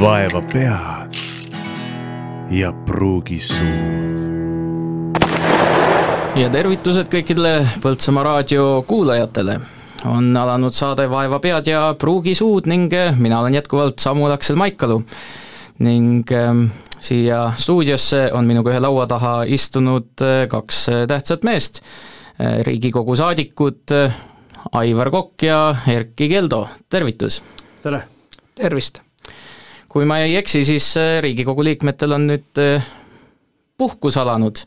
vaeva pead ja pruugi suud. ja tervitused kõikidele Põltsamaa raadio kuulajatele. on alanud saade Vaeva pead ja pruugi suud ning mina olen jätkuvalt Samuel Aksel Maikalu. ning äh, siia stuudiosse on minuga ühe laua taha istunud äh, kaks tähtsat meest, Riigikogu saadikud Aivar Kokk ja Erkki Keldo, tervitus! tere! tervist! Kui ma ei eksi, siis Riigikogu liikmetel on nüüd puhkus alanud.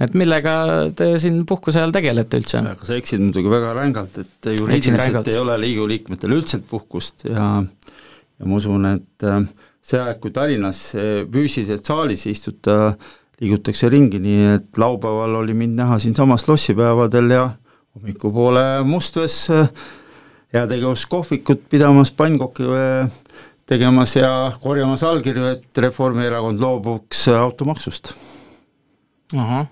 et millega te siin puhkuse ajal tegelete üldse? aga sa eksid muidugi väga rängalt, et juriidiliselt ei ole Riigikogu liikmetel üldse puhkust ja ja ma usun, et see aeg, kui Tallinnas füüsiliselt saalis istuta, liigutakse ringi, nii et laupäeval oli mind näha siinsamas lossipäevadel ja hommikupoole Mustvees heategevuskohvikut pidamas, pannkokki tegemas ja korjamas allkirju, et Reformierakond loobuks automaksust. Ahah,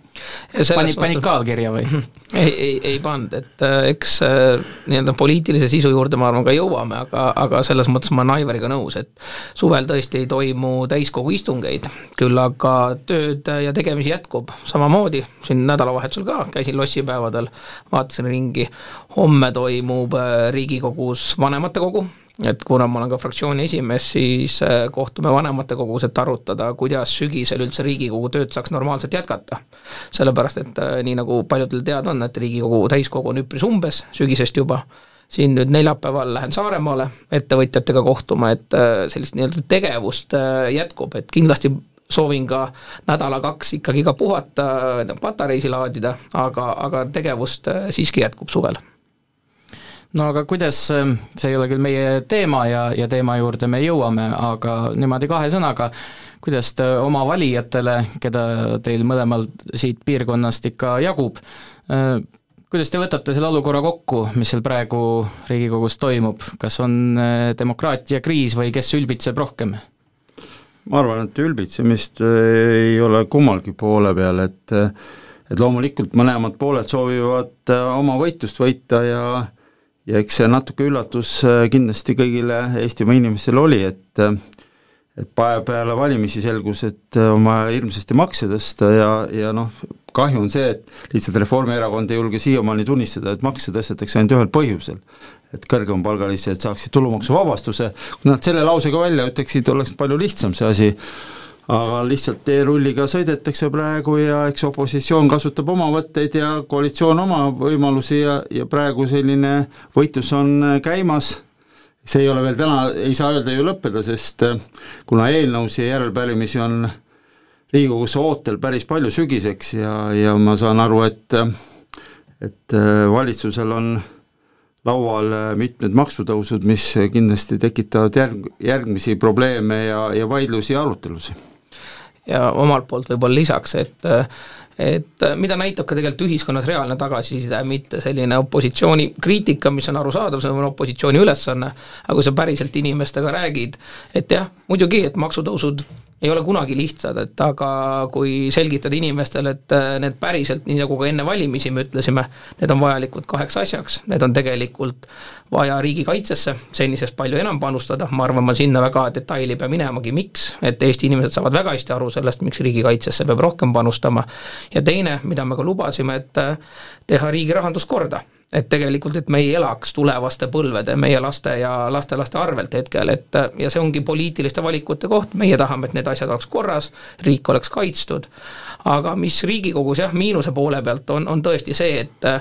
pani, panid ka allkirja või? ei, ei, ei pannud, et äh, eks äh, nii-öelda poliitilise sisu juurde ma arvan ka jõuame, aga, aga selles mõttes ma olen Aivariga nõus, et suvel tõesti ei toimu täiskogu istungeid, küll aga tööd ja tegemisi jätkub samamoodi, siin nädalavahetusel ka käisin lossipäevadel, vaatasin ringi, homme toimub äh, Riigikogus vanematekogu, et kuna ma olen ka fraktsiooni esimees, siis äh, kohtume vanematekogus, et arutada, kuidas sügisel üldse Riigikogu tööd saaks normaalselt jätkata. sellepärast, et äh, nii nagu paljudel teada on, et Riigikogu täiskogu on üpris umbes sügisest juba, siin nüüd neljapäeval lähen Saaremaale ettevõtjatega kohtuma, et äh, sellist nii-öelda tegevust jätkub, et kindlasti soovin ka nädala-kaks ikkagi ka puhata, patareisid laadida, aga, aga tegevust siiski jätkub suvel no aga kuidas, ähm, see ei ole küll meie teema ja, ja teema juurde me jõuame, aga niimoodi kahe sõnaga, kuidas te oma valijatele, keda teil mõlemal siit piirkonnast ikka jagub, äh, kuidas te võtate selle olukorra kokku, mis seal praegu Riigikogus toimub, kas on äh, demokraatia kriis või kes ülbitseb rohkem? ma arvan, et ülbitsemist äh, ei ole kummalgi poole peal, et et loomulikult mõlemad pooled soovivad oma võitlust võita ja ja eks see natuke üllatus äh, kindlasti kõigile Eestimaa inimestele oli, et äh, et peale valimisi selgus, et äh, on vaja hirmsasti makse tõsta ja, ja noh, kahju on see, et lihtsalt Reformierakond ei julge siiamaani tunnistada, et makse tõstetakse ainult ühel põhjusel. et kõrgempalgalised saaksid tulumaksuvabastuse, kui nad selle lausega välja ütleksid, oleks palju lihtsam see asi aga lihtsalt teerulliga sõidetakse praegu ja eks opositsioon kasutab oma võtteid ja koalitsioon oma võimalusi ja, ja praegu selline võitlus on käimas, see ei ole veel täna, ei saa öelda ju lõppeda, sest äh, kuna eelnõusid ja järelpärimisi on Riigikogus ootel päris palju sügiseks ja, ja ma saan aru, et et äh, valitsusel on laual äh, mitmed maksutõusud, mis kindlasti tekitavad järg, järgmisi probleeme ja, ja vaidlusi ja arutelusid ja omalt poolt võib-olla lisaks, et et mida näitab ka tegelikult ühiskonnas reaalne tagasiside, mitte selline opositsiooni kriitika, mis on arusaadav, see on opositsiooni ülesanne, aga kui sa päriselt inimestega räägid, et jah, muidugi, et maksutõusud ei ole kunagi lihtsad, et aga kui selgitada inimestele, et äh, need päriselt, nii nagu ka enne valimisi me ütlesime, need on vajalikud kaheks asjaks, need on tegelikult vaja riigikaitsesse senisest palju enam panustada, ma arvan, ma sinna väga detaili ei pea minemagi, miks, et Eesti inimesed saavad väga hästi aru sellest, miks riigikaitsesse peab rohkem panustama, ja teine, mida me ka lubasime, et äh, teha riigi rahandus korda et tegelikult, et me ei elaks tulevaste põlvede, meie laste ja lastelaste arvelt hetkel, et ja see ongi poliitiliste valikute koht, meie tahame, et need asjad oleks korras, riik oleks kaitstud, aga mis Riigikogus jah, miinuse poole pealt on, on tõesti see, et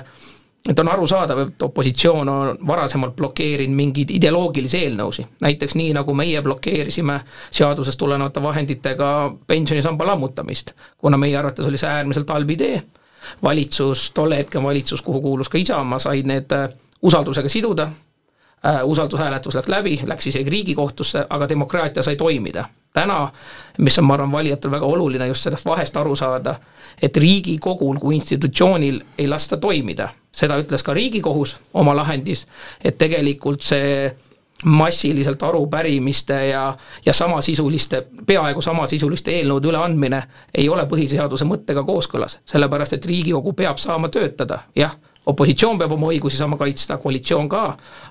et on arusaadav, et opositsioon on varasemalt blokeerinud mingeid ideoloogilisi eelnõusid, näiteks nii, nagu meie blokeerisime seadusest tulenevate vahenditega pensionisamba lammutamist, kuna meie arvates oli see äärmiselt halb idee valitsus, tolle hetke valitsus, kuhu kuulus ka Isamaa, said need äh, usaldusega siduda äh,, usaldushääletus läks läbi, läks isegi Riigikohtusse, aga demokraatia sai toimida. täna, mis on, ma arvan, valijatel väga oluline just sellest vahest aru saada, et Riigikogul kui institutsioonil ei lasta toimida, seda ütles ka Riigikohus oma lahendis, et tegelikult see massiliselt arupärimiste ja, ja samasisuliste, peaaegu samasisuliste eelnõude üleandmine ei ole põhiseaduse mõttega kooskõlas, sellepärast et Riigikogu peab saama töötada, jah, opositsioon peab oma õigusi saama kaitsta, koalitsioon ka,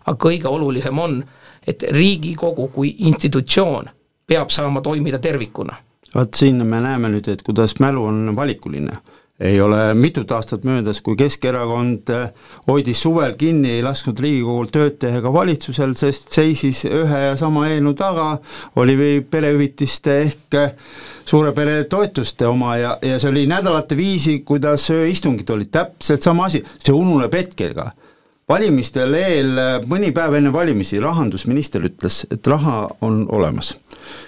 aga kõige olulisem on, et Riigikogu kui institutsioon peab saama toimida tervikuna. vot siin me näeme nüüd, et kuidas mälu on valikuline ei ole mitut aastat möödas, kui Keskerakond äh, hoidis suvel kinni, ei lasknud Riigikogul tööd teha ka valitsusel, sest seisis ühe ja sama eelnõu taga, oli perehüvitiste ehk äh, suure pere toetuste oma ja, ja see oli nädalate viisi, kuidas ööistungid olid, täpselt sama asi, see ununeb hetkega valimistel eel, mõni päev enne valimisi rahandusminister ütles, et raha on olemas.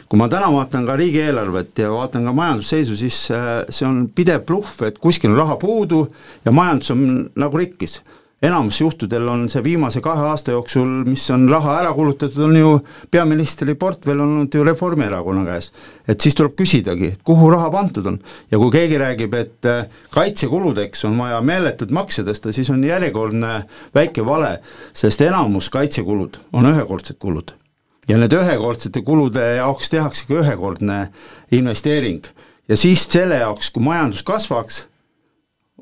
Kui ma täna vaatan ka riigieelarvet ja vaatan ka majandusseisu, siis äh, see on pidev bluff, et kuskil on raha puudu ja majandus on nagu rikkis enamus juhtudel on see viimase kahe aasta jooksul, mis on raha ära kulutatud, on ju peaministri portfell olnud ju Reformierakonna käes. et siis tuleb küsidagi, et kuhu raha pandud on. ja kui keegi räägib, et äh, kaitsekuludeks on vaja meeletult makse tõsta, siis on järjekordne väike vale, sest enamus kaitsekulud on ühekordsed kulud. Ja need ühekordsete kulude jaoks tehaksegi ühekordne investeering. ja siis selle jaoks, kui majandus kasvaks,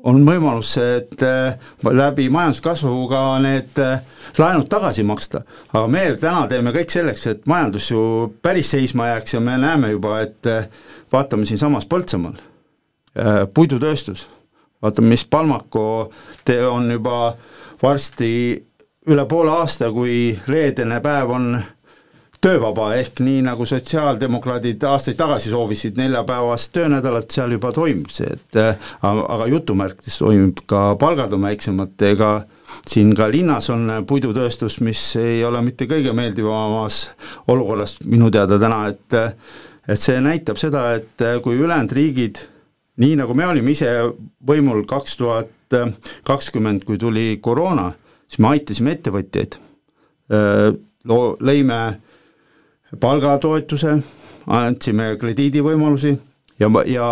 on võimalus, et äh, läbi majanduskasvu ka need äh, laenud tagasi maksta. aga me täna teeme kõik selleks, et majandus ju päris seisma jääks ja me näeme juba, et äh, vaatame siinsamas Põltsamaal, puidutööstus, vaatame, mis Palmako on juba varsti üle poole aasta, kui reedene päev on töövaba, ehk nii nagu sotsiaaldemokraadid aastaid tagasi soovisid neljapäevast töönädalat, seal juba toimub see, et aga, aga jutumärkides toimub ka palgad on väiksemad, ega siin ka linnas on puidutööstus, mis ei ole mitte kõige meeldivamamas olukorras minu teada täna, et et see näitab seda, et kui ülejäänud riigid, nii nagu me olime ise võimul kaks tuhat kakskümmend, kui tuli koroona, siis me aitasime ettevõtjaid, loo-, lõime palgatoetuse, andsime krediidivõimalusi ja, ja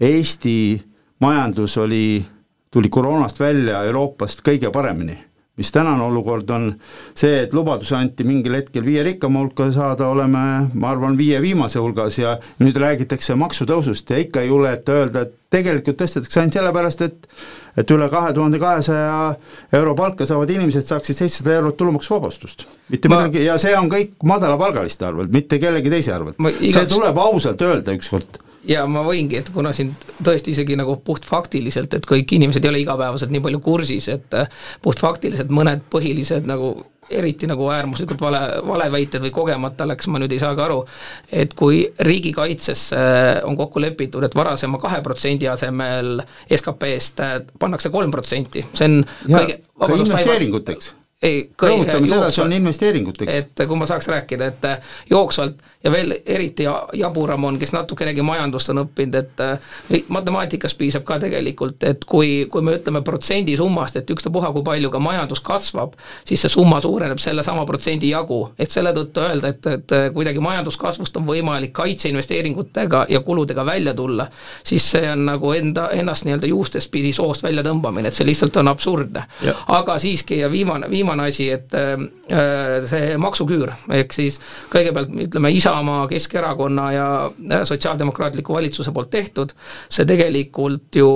Eesti majandus oli, tuli koroonast välja Euroopast kõige paremini. mis tänane olukord on see, et lubadus anti mingil hetkel viie rikkama hulka saada, oleme, ma arvan, viie viimase hulgas ja nüüd räägitakse maksutõusust ja ikka ei julgeta öelda, et tegelikult tõstetakse ainult sellepärast, et et üle kahe tuhande kahesaja euro palka saavad inimesed saaksid seitsesada eurot tulumaksuvabastust. mitte ma... midagi, ja see on kõik madalapalgaliste arvelt, mitte kellegi teise arvelt. Igaks... see tuleb ausalt öelda ükskord ja ma võingi, et kuna siin tõesti isegi nagu puhtfaktiliselt, et kõik inimesed ei ole igapäevaselt nii palju kursis, et puhtfaktiliselt mõned põhilised nagu eriti nagu äärmuslikult vale, valeväited või kogemata läks, ma nüüd ei saagi aru, et kui riigikaitsesse on kokku lepitud, et varasema kahe protsendi asemel SKP-st pannakse kolm protsenti, see on ja, kõige ka investeeringuteks. Ei, rõhutame seda, et see on investeeringuteks. et kui ma saaks rääkida, et jooksvalt ja veel eriti jaburam on, kes natukenegi majandust on õppinud, et äh, matemaatikas piisab ka tegelikult, et kui, kui me ütleme protsendi summast, et ükstapuha, kui palju ka majandus kasvab, siis see summa suureneb sellesama protsendi jagu, et selle tõttu öelda, et, et kuidagi majanduskasvust on võimalik kaitseinvesteeringutega ja kuludega välja tulla, siis see on nagu enda, ennast nii-öelda juustest pidi soost välja tõmbamine, et see lihtsalt on absurdne. aga siiski ja viimane, viimane asi, et äh, see maksuküür, ehk siis kõigepealt ütleme, isa Isamaa, Keskerakonna ja Sotsiaaldemokraatliku valitsuse poolt tehtud, see tegelikult ju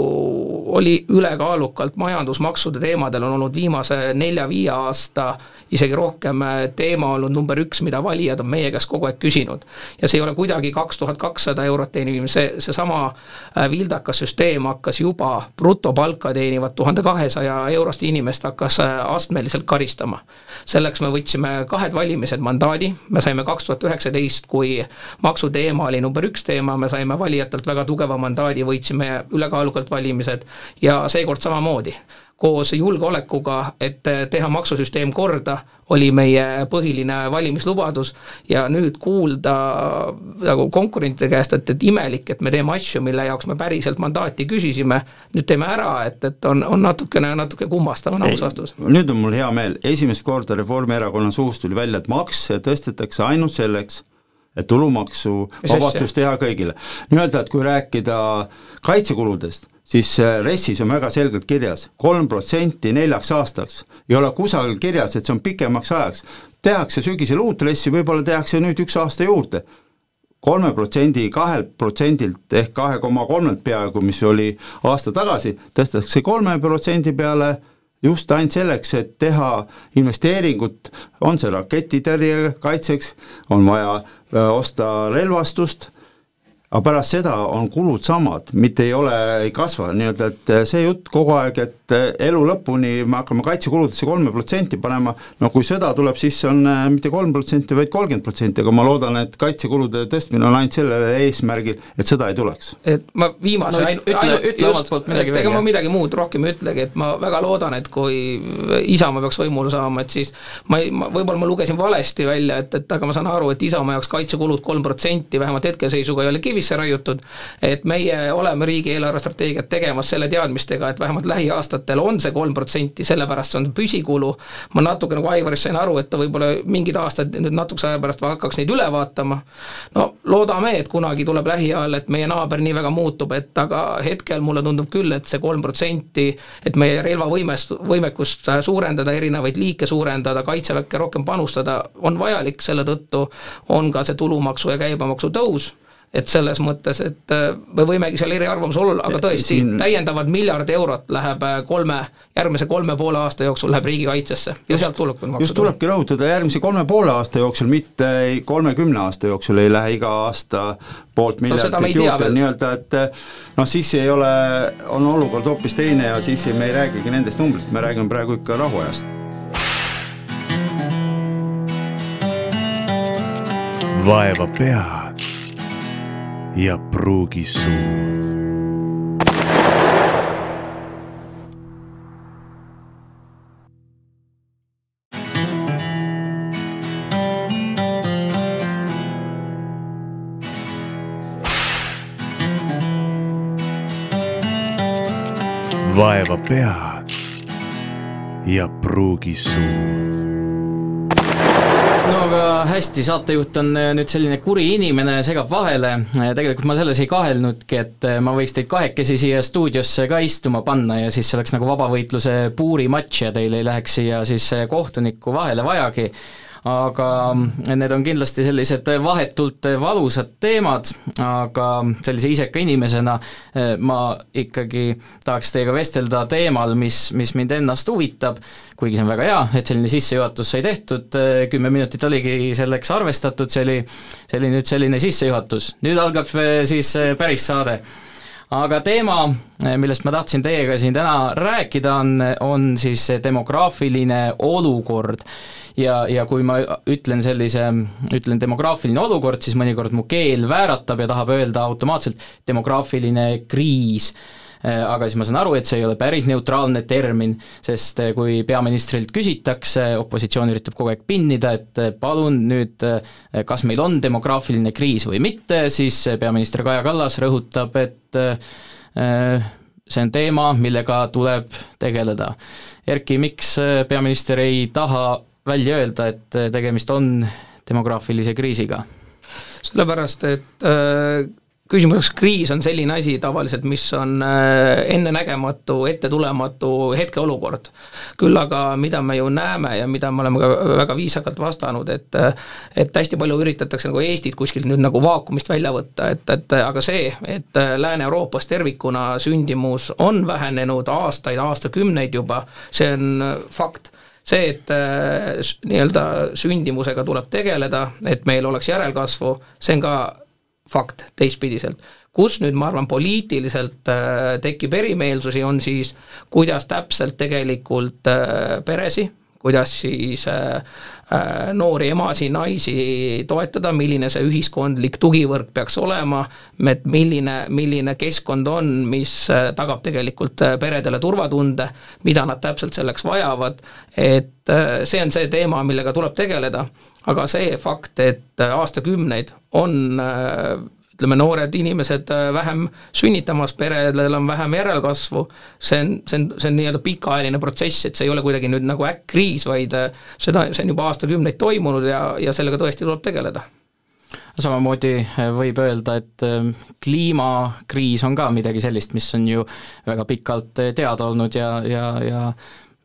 oli ülekaalukalt majandusmaksude teemadel on olnud viimase nelja-viie aasta isegi rohkem teema olnud number üks, mida valijad on meie käest kogu aeg küsinud. ja see ei ole kuidagi kaks tuhat kakssada eurot teenimine, see, seesama äh, vildakas süsteem hakkas juba brutopalka teenivat tuhande kahesaja eurost inimest hakkas äh, astmeliselt karistama. selleks me võtsime kahed valimised mandaadi, me saime kaks tuhat üheksateist kui maksuteema oli number üks teema, me saime valijatelt väga tugeva mandaadi, võitsime ülekaalukalt valimised ja seekord samamoodi. Koos julgeolekuga, et teha maksusüsteem korda, oli meie põhiline valimislubadus ja nüüd kuulda nagu konkurentide käest, et, et imelik, et me teeme asju, mille jaoks me päriselt mandaati küsisime, nüüd teeme ära, et, et on, on natukene, natuke kummastav on aus vastus. nüüd on mul hea meel, esimest korda Reformierakonna suust tuli välja, et makse tõstetakse ainult selleks, et tulumaksuvabastus teha kõigile. nii-öelda, et kui rääkida kaitsekuludest, siis RES-is on väga selgelt kirjas, kolm protsenti neljaks aastaks. ei ole kusagil kirjas, et see on pikemaks ajaks. tehakse sügisel uut RES-i, võib-olla tehakse nüüd üks aasta juurde. kolme protsendi, kahelt protsendilt ehk kahe koma kolmelt peaaegu, mis oli aasta tagasi, tõstetakse kolme protsendi peale just ainult selleks, et teha investeeringut, on see raketitõrje kaitseks, on vaja osta relvastust aga pärast seda on kulud samad, mitte ei ole, ei kasva, nii-öelda et see jutt kogu aeg, et elu lõpuni me hakkame kaitsekuludesse kolme protsenti panema, no kui sõda tuleb, siis on äh, mitte kolm protsenti, vaid kolmkümmend protsenti, aga ma loodan, et kaitsekulude tõstmine on ainult sellel eesmärgil, et sõda ei tuleks. et ma viimase no, ütle, ütle, ütle omalt poolt midagi veel. ega ma midagi muud rohkem ei ütlegi, et ma väga loodan, et kui Isamaa peaks võimule saama, et siis ma ei, ma võib-olla ma lugesin valesti välja, et, et aga ma saan aru, et Isamaa jaoks kaitsekulud kolm protsenti vähemalt hetkeseisuga ei ole kivi kivisse raiutud, et meie oleme riigi eelarvestrateegiat tegemas selle teadmistega, et vähemalt lähiaastatel on see kolm protsenti, sellepärast see on püsikulu, ma natuke nagu Aivarist sain aru, et ta võib-olla mingid aastad nüüd natukese aja pärast hakkaks neid üle vaatama, no loodame, et kunagi tuleb lähiajal, et meie naaber nii väga muutub, et aga hetkel mulle tundub küll, et see kolm protsenti, et meie relvavõimest, võimekust suurendada, erinevaid liike suurendada, kaitseväkke rohkem panustada, on vajalik, selle tõttu on ka see tulumaksu ja käibemaksu tõus et selles mõttes, et äh, me võimegi seal eriarvamusel olla, aga tõesti siin..., täiendavad miljard eurot läheb äh, kolme, järgmise kolme poole aasta jooksul läheb riigikaitsesse. Ja just, sealt tuleb maksu just tulebki rõhutada, järgmise kolme poole aasta jooksul, mitte kolmekümne aasta jooksul ei lähe iga aasta poolt miljardit no, juurde, nii-öelda et noh, siis ei ole, on olukord hoopis teine ja siis me ei räägigi nendest numbritest, me räägime praegu ikka rahuajast. vaeva pead ja pruugisuud. vaeva pead ja pruugisuud no aga hästi, saatejuht on äh, nüüd selline kuri inimene, segab vahele, tegelikult ma selles ei kahelnudki, et äh, ma võiks teid kahekesi siia stuudiosse ka istuma panna ja siis see oleks nagu vabavõitluse puurimatš ja teil ei läheks siia siis äh, kohtunikku vahele vajagi aga need on kindlasti sellised vahetult valusad teemad, aga sellise iseka inimesena eh, ma ikkagi tahaks teiega vestelda teemal, mis, mis mind ennast huvitab, kuigi see on väga hea, et selline sissejuhatus sai tehtud, eh, kümme minutit oligi selleks arvestatud, see oli, see oli nüüd selline sissejuhatus, nüüd algab eh, siis päris saade. Aga teema, millest ma tahtsin teiega siin täna rääkida, on, on siis demograafiline olukord ja, ja kui ma ütlen sellise, ütlen demograafiline olukord, siis mõnikord mu keel vääratab ja tahab öelda automaatselt demograafiline kriis äh, aga siis ma saan aru, et see ei ole päris neutraalne termin, sest äh, kui peaministrilt küsitakse, opositsioon üritab kogu aeg pinnida, et äh, palun nüüd, kas meil on demograafiline kriis või mitte, siis peaminister Kaja Kallas rõhutab, et see on teema, millega tuleb tegeleda. Erki, miks peaminister ei taha välja öelda, et äh, tegemist on demograafilise kriisiga? sellepärast, et äh, küsimuseks kriis on selline asi tavaliselt, mis on äh, ennenägematu, ettetulematu hetkeolukord. küll aga mida me ju näeme ja mida me oleme ka väga viisakalt vastanud, et et hästi palju üritatakse nagu Eestit kuskilt nüüd nagu vaakumist välja võtta, et, et aga see, et Lääne-Euroopas tervikuna sündimus on vähenenud aastaid, aastakümneid juba, see on fakt see, et äh, nii-öelda sündimusega tuleb tegeleda, et meil oleks järelkasvu, see on ka fakt teistpidiselt. kus nüüd, ma arvan, poliitiliselt äh, tekib erimeelsusi, on siis kuidas täpselt tegelikult äh, peresi, kuidas siis äh, Äh, noori emasid, naisi toetada, milline see ühiskondlik tugivõrk peaks olema, et milline, milline keskkond on, mis äh, tagab tegelikult peredele turvatunde, mida nad täpselt selleks vajavad, et see on see teema, millega tuleb tegeleda, aga see fakt, et aastakümneid on ütleme, noored inimesed äh, vähem sünnitamas, peredel on vähem järelkasvu, see on, see on, see on nii-öelda pikaajaline protsess, et see ei ole kuidagi nüüd nagu äkkriis, vaid äh, seda, see on juba aastakümneid toimunud ja, ja sellega tõesti tuleb tegeleda samamoodi äh, võib öelda, et kliimakriis on ka midagi sellist, mis on ju väga pikalt teada olnud ja, ja, ja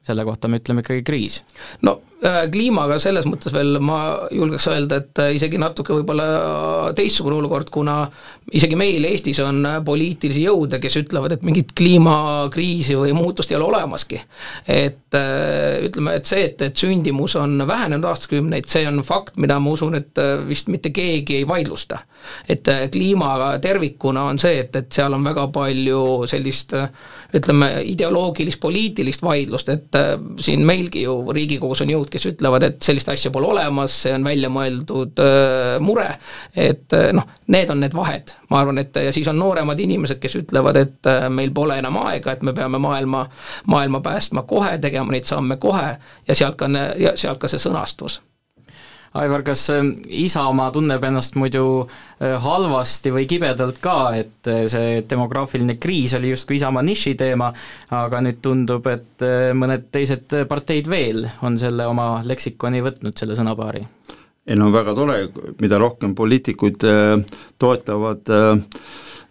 selle kohta me ütleme ikkagi kriis. no kliimaga selles mõttes veel ma julgeks öelda, et äh, isegi natuke võib-olla teistsugune olukord, kuna isegi meil Eestis on poliitilisi jõude, kes ütlevad, et mingit kliimakriisi või muutust ei ole olemaski. et ütleme, et see, et, et sündimus on vähenenud aastakümneid, see on fakt, mida ma usun, et vist mitte keegi ei vaidlusta. et kliimaga tervikuna on see, et, et seal on väga palju sellist ütleme, ideoloogilist, poliitilist vaidlust, et siin meilgi ju Riigikogus on jõud, kes ütlevad, et sellist asja pole olemas, see on välja mõeldud äh, mure, et äh, noh, need on need vahed, ma arvan, et ja siis on nooremad inimesed, kes ütlevad, et äh, meil pole enam aega, et me peame maailma, maailma päästma kohe, tegema neid samme kohe. Ja sealt ka, sealt ka see sõnastus Aivar, kas ähm, Isamaa tunneb ennast muidu äh, halvasti või kibedalt ka, et äh, see demograafiline kriis oli justkui Isamaa nišiteema, aga nüüd tundub, et äh, mõned teised parteid veel on selle oma leksikoni võtnud, selle sõnapaari? ei no väga tore, mida rohkem poliitikuid toetavad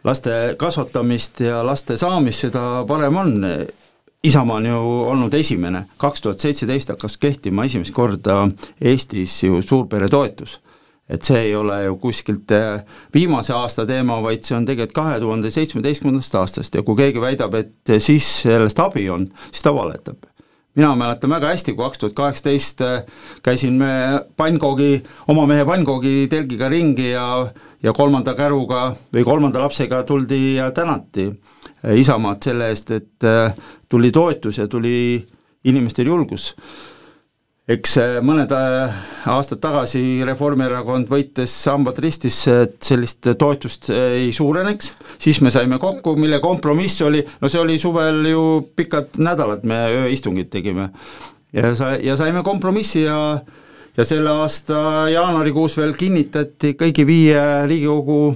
laste kasvatamist ja laste saamist, seda parem on Isamaa on ju olnud esimene, kaks tuhat seitseteist hakkas kehtima esimest korda Eestis ju suurperetoetus. et see ei ole ju kuskilt äh, viimase aasta teema, vaid see on tegelikult kahe tuhande seitsmeteistkümnendast aastast ja kui keegi väidab, et siis sellest abi on, siis ta valetab. mina mäletan väga hästi, kui kaks tuhat kaheksateist äh, käisin me pannkoogi, oma mehe pannkoogi telgiga ringi ja ja kolmanda käruga või kolmanda lapsega tuldi ja tänati Isamaad selle eest, et tuli toetus ja tuli inimestel julgus. eks mõned äh, aastad tagasi Reformierakond võitis hambad ristis, et sellist toetust äh, ei suureneks, siis me saime kokku, mille kompromiss oli, no see oli suvel ju pikad nädalad, me ööistungid tegime. ja sa, ja saime kompromissi ja ja selle aasta jaanuarikuus veel kinnitati kõigi viie Riigikogu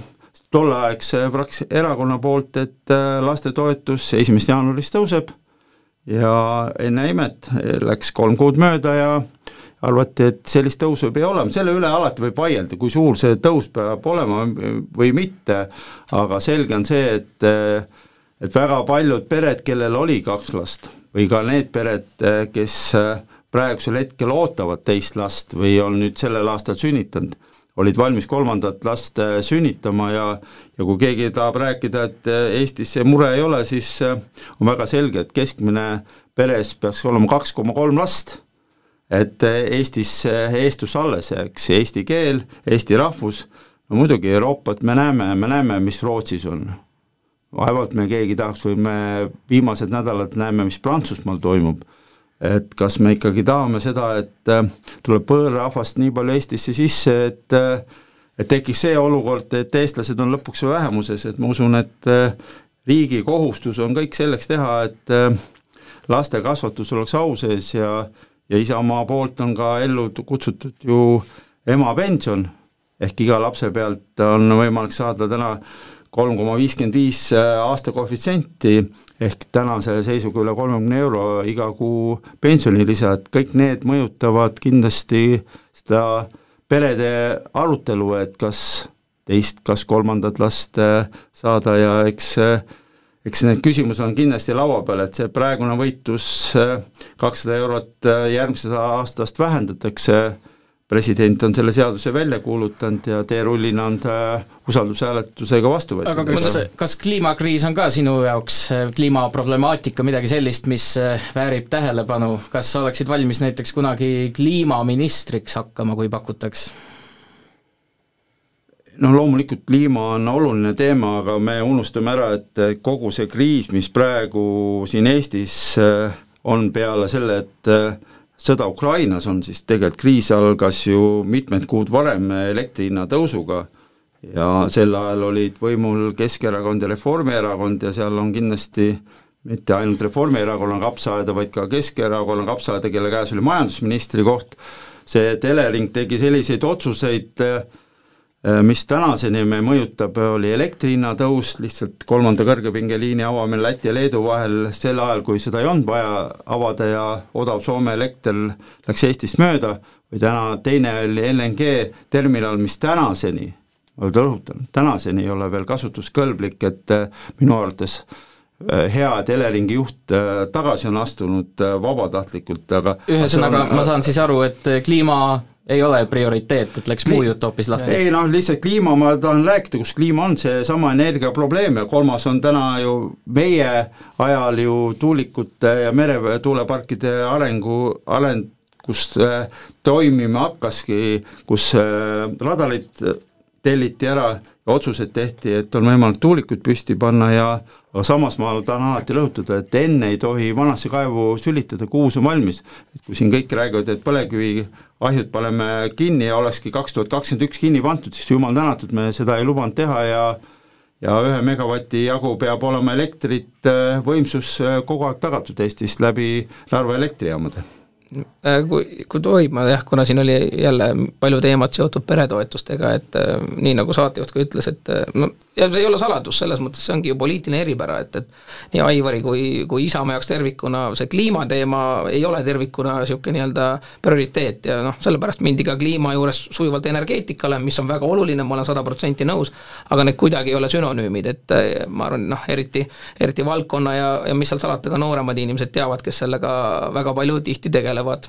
tolleaegse fraks-, erakonna poolt, et äh, lastetoetus esimesest jaanuarist tõuseb ja enne imet läks kolm kuud mööda ja arvati, et sellist tõusu ei pea olema, selle üle alati võib vaielda, kui suur see tõus peab olema või mitte, aga selge on see, et et väga paljud pered, kellel oli kaks last või ka need pered, kes praegusel hetkel ootavad teist last või on nüüd sellel aastal sünnitanud, olid valmis kolmandat last äh, sünnitama ja ja kui keegi tahab rääkida, et äh, Eestis see mure ei ole, siis äh, on väga selge, et keskmine peres peaks olema kaks koma kolm last, et Eestis eestus alles jääks, eesti keel, eesti rahvus, no muidugi Euroopat me näeme, me näeme, mis Rootsis on. vaevalt me keegi tahaks või me viimased nädalad näeme, mis Prantsusmaal toimub et kas me ikkagi tahame seda, et äh, tuleb võõrrahvast nii palju Eestisse sisse, et äh, et tekiks see olukord, et eestlased on lõpuks vähemuses, et ma usun, et äh, riigi kohustus on kõik selleks teha, et laste kasvatus oleks au sees ja ja Isamaa poolt on ka ellu kutsutud ju emapension, ehk iga lapse pealt on võimalik saada täna kolm koma viiskümmend viis aasta koefitsienti ehk tänase seisuga üle kolmekümne euro iga kuu pensionilisa, et kõik need mõjutavad kindlasti seda perede arutelu, et kas teist, kas kolmandat last äh, saada ja eks eks need küsimused on kindlasti laua peal, et see praegune võitlus äh, kakssada eurot äh, järgmisest aastast vähendatakse president on selle seaduse välja kuulutanud ja teerullina on ta usaldushääletusega vastu võetud. aga kas, kas kliimakriis on ka sinu jaoks, kliimaproblemaatika, midagi sellist, mis äh, väärib tähelepanu, kas sa oleksid valmis näiteks kunagi kliimaministriks hakkama, kui pakutaks? noh, loomulikult kliima on oluline teema, aga me unustame ära, et kogu see kriis, mis praegu siin Eestis äh, on peale selle, et äh, sõda Ukrainas on, siis tegelikult kriis algas ju mitmed kuud varem elektri hinna tõusuga. Ja sel ajal olid võimul Keskerakond ja Reformierakond ja seal on kindlasti mitte ainult Reformierakonna kapsaaeda, vaid ka Keskerakonna kapsaaeda, kelle käes oli majandusministri koht, see, et Elering tegi selliseid otsuseid äh, mis tänaseni me mõjutab, oli elektri hinna tõus, lihtsalt kolmanda kõrgepingeliini avamine Läti ja Leedu vahel sel ajal, kui seda ei olnud vaja avada ja odav Soome elekter läks Eestist mööda, või täna teine oli LNG terminal, mis tänaseni, ma rõhutan, tänaseni ei ole veel kasutuskõlblik, et äh, minu arvates hea, et Eleringi juht tagasi on astunud vabatahtlikult, aga ühesõnaga, ma saan siis aru, et kliima ei ole prioriteet, et läks muu jutt hoopis lahti? ei noh, lihtsalt kliima, ma tahan rääkida, kus kliima on, seesama energiaprobleem ja kolmas on täna ju meie ajal ju tuulikute ja meretuuleparkide arengu, areng, kus äh, toimima hakkaski, kus äh, radarid telliti ära ja otsused tehti, et on võimalik tuulikuid püsti panna ja aga samas ma tahan alati rõhutada, et enne ei tohi vanasse kaevu sülitada, kui uus on valmis. et kui siin kõik räägivad, et põlevkiviahjud paneme kinni ja olekski kaks tuhat kakskümmend üks kinni pandud, siis jumal tänatud, me seda ei lubanud teha ja ja ühe megavati jagu peab olema elektrit, võimsus kogu aeg tagatud Eestis läbi Narva elektrijaamade kui, kui tohib, ma jah, kuna siin oli jälle palju teemat seotud peretoetustega, et äh, nii nagu saatejuht ka ütles, et äh, no ja see ei ole saladus, selles mõttes see ongi ju poliitiline eripära, et, et nii Aivari kui, kui Isamaa jaoks tervikuna see kliimateema ei ole tervikuna niisugune nii-öelda prioriteet ja noh, sellepärast mindi ka kliima juures sujuvalt energeetikale, mis on väga oluline, ma olen sada protsenti nõus, aga need kuidagi ei ole sünonüümid, et ma arvan, noh, eriti, eriti valdkonna ja, ja mis seal salata, ka nooremad inimesed teavad, kes sellega väga palju tihti tegelevad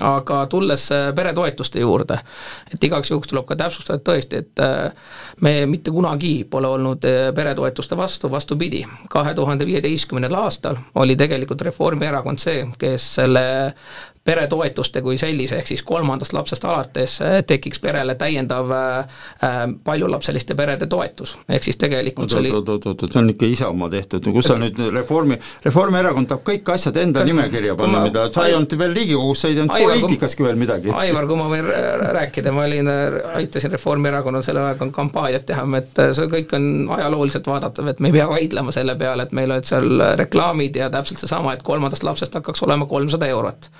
aga tulles äh, peretoetuste juurde, et igaks juhuks tuleb ka täpsustada, et tõesti, et äh, me mitte kunagi pole olnud äh, peretoetuste vastu, vastupidi, kahe tuhande viieteistkümnendal aastal oli tegelikult Reformierakond see, kes selle peretoetuste kui sellise, ehk siis kolmandast lapsest alates tekiks perele täiendav äh, paljulapseliste perede toetus, ehk siis tegelikult see oli oot-oot-oot, see on ikka Isamaa tehtud, kus sa nüüd Reformi, Reformierakond tahab kõik asjad enda nimekirja panna, mida sa ei olnud veel Riigikogus, sa ei teinud poliitikaski veel midagi. Aivar, kui ma võin rääkida, ma olin, aitasin Reformierakonnal sellel ajal kampaaniat teha, et see kõik on ajalooliselt vaadatav, et me ei pea vaidlema selle peale, et meil olid seal reklaamid ja täpselt seesama, et kolmandast lapsest hakkaks olema kolmsada eurot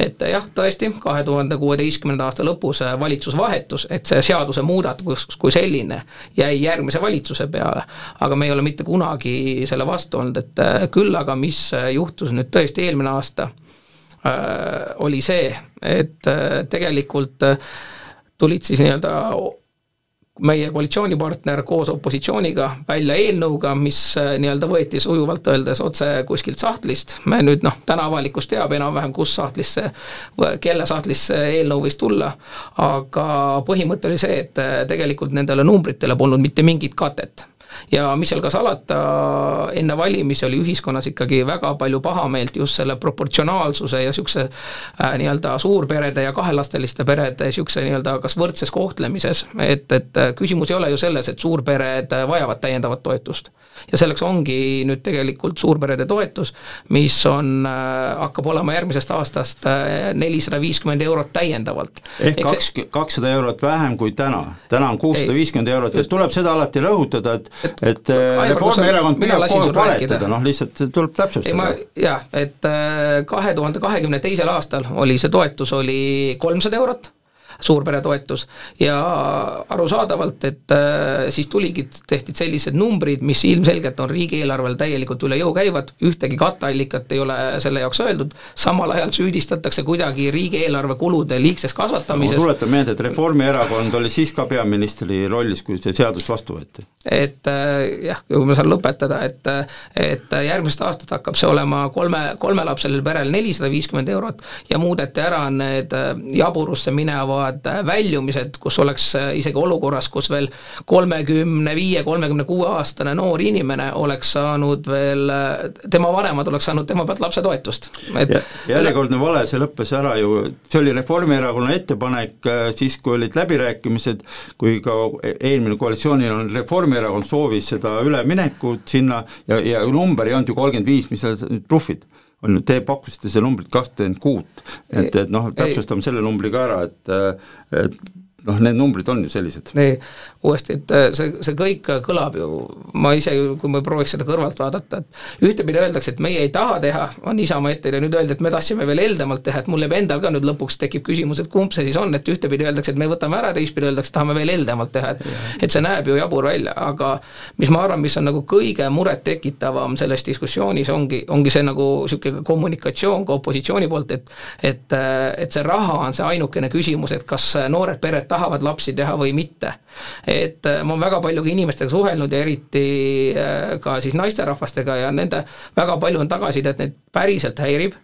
et jah, tõesti, kahe tuhande kuueteistkümnenda aasta lõpus äh, valitsus vahetus, et see seadusemuudatus kui selline jäi järgmise valitsuse peale, aga me ei ole mitte kunagi selle vastu olnud, et äh, küll aga mis äh, juhtus nüüd tõesti eelmine aasta, oli see, et tegelikult tulid siis nii-öelda meie koalitsioonipartner koos opositsiooniga välja eelnõuga, mis äh, nii-öelda võeti sujuvalt öeldes otse kuskilt sahtlist, me nüüd noh, täna avalikkus teab enam-vähem, kus sahtlisse, kelle sahtlisse eelnõu võis tulla, aga põhimõte oli see, et äh, tegelikult nendele numbritele polnud mitte mingit katet ja mis seal ka salata, enne valimisi oli ühiskonnas ikkagi väga palju pahameelt just selle proportsionaalsuse ja niisuguse äh, nii-öelda suurperede ja kahelasteliste perede niisuguse nii-öelda kas võrdses kohtlemises, et, et küsimus ei ole ju selles, et suurpered vajavad täiendavat toetust ja selleks ongi nüüd tegelikult suurperede toetus, mis on, äh, hakkab olema järgmisest aastast äh, nelisada viiskümmend eurot täiendavalt. ehk kaks, kakssada eurot vähem kui täna, täna on kuussada viiskümmend eurot. Ja tuleb seda alati rõhutada, et et, et äh, Reformierakond püüab kogu aeg valetada, noh lihtsalt tuleb täpsustada. jah, et kahe tuhande kahekümne teisel aastal oli see toetus oli kolmsada eurot suurperetoetus ja arusaadavalt, et äh, siis tuligi, tehti sellised numbrid, mis ilmselgelt on riigieelarvel täielikult üle jõu käivad, ühtegi katteallikat ei ole selle jaoks öeldud, samal ajal süüdistatakse kuidagi riigieelarve kulude liigses kasvatamises. ma tuletan meelde, et Reformierakond oli siis ka peaministri rollis, kui see seadus vastu võeti. et äh, jah, kui ma saan lõpetada, et, et järgmisest aastast hakkab see olema kolme, kolmelapselisel perel nelisada viiskümmend eurot ja muudeti ära need äh, jaburusse minevad erinevad väljumised, kus oleks äh, isegi olukorras, kus veel kolmekümne viie, kolmekümne kuue aastane noor inimene oleks saanud veel, äh, tema vanemad oleks saanud tema pealt lapsetoetust. et järjekordne vale, see lõppes ära ju, see oli Reformierakonna ettepanek äh, siis, kui olid läbirääkimised, kui ka eelmine koalitsioonil on, Reformierakond soovis seda üleminekut sinna ja, ja number ei olnud ju kolmkümmend viis, mis sa nüüd bluffid on ju, te pakkusite seda numbrit kakskümmend kuut, et, et noh, täpsustame selle numbri ka ära, et et noh, need numbrid on ju sellised. nii, uuesti, et äh, see, see kõik kõlab ju, ma ise, kui ma prooviks seda kõrvalt vaadata, et ühtepidi öeldakse, et meie ei taha teha, on Isamaa ette ja nüüd öeldi, et me tahtsime veel heldemalt teha, et mul jääb endal ka nüüd lõpuks tekib küsimus, et kumb see siis on, et ühtepidi öeldakse, et me võtame ära, teistpidi öeldakse, tahame veel heldemalt teha, et et see näeb ju jabur välja, aga mis ma arvan, mis on nagu kõige murettekitavam selles diskussioonis, ongi, ongi see nagu niisugune kommunikatsioon ka opositsiooni poolt, et et, et see raha on see ainukene küsimus, et kas noored pered tahavad lapsi teha või mitte. Et äh, ma olen väga palju ka inimestega suhelnud ja eriti äh, ka siis naisterahvastega ja nende väga palju on tagasisidet, neid päriselt häirib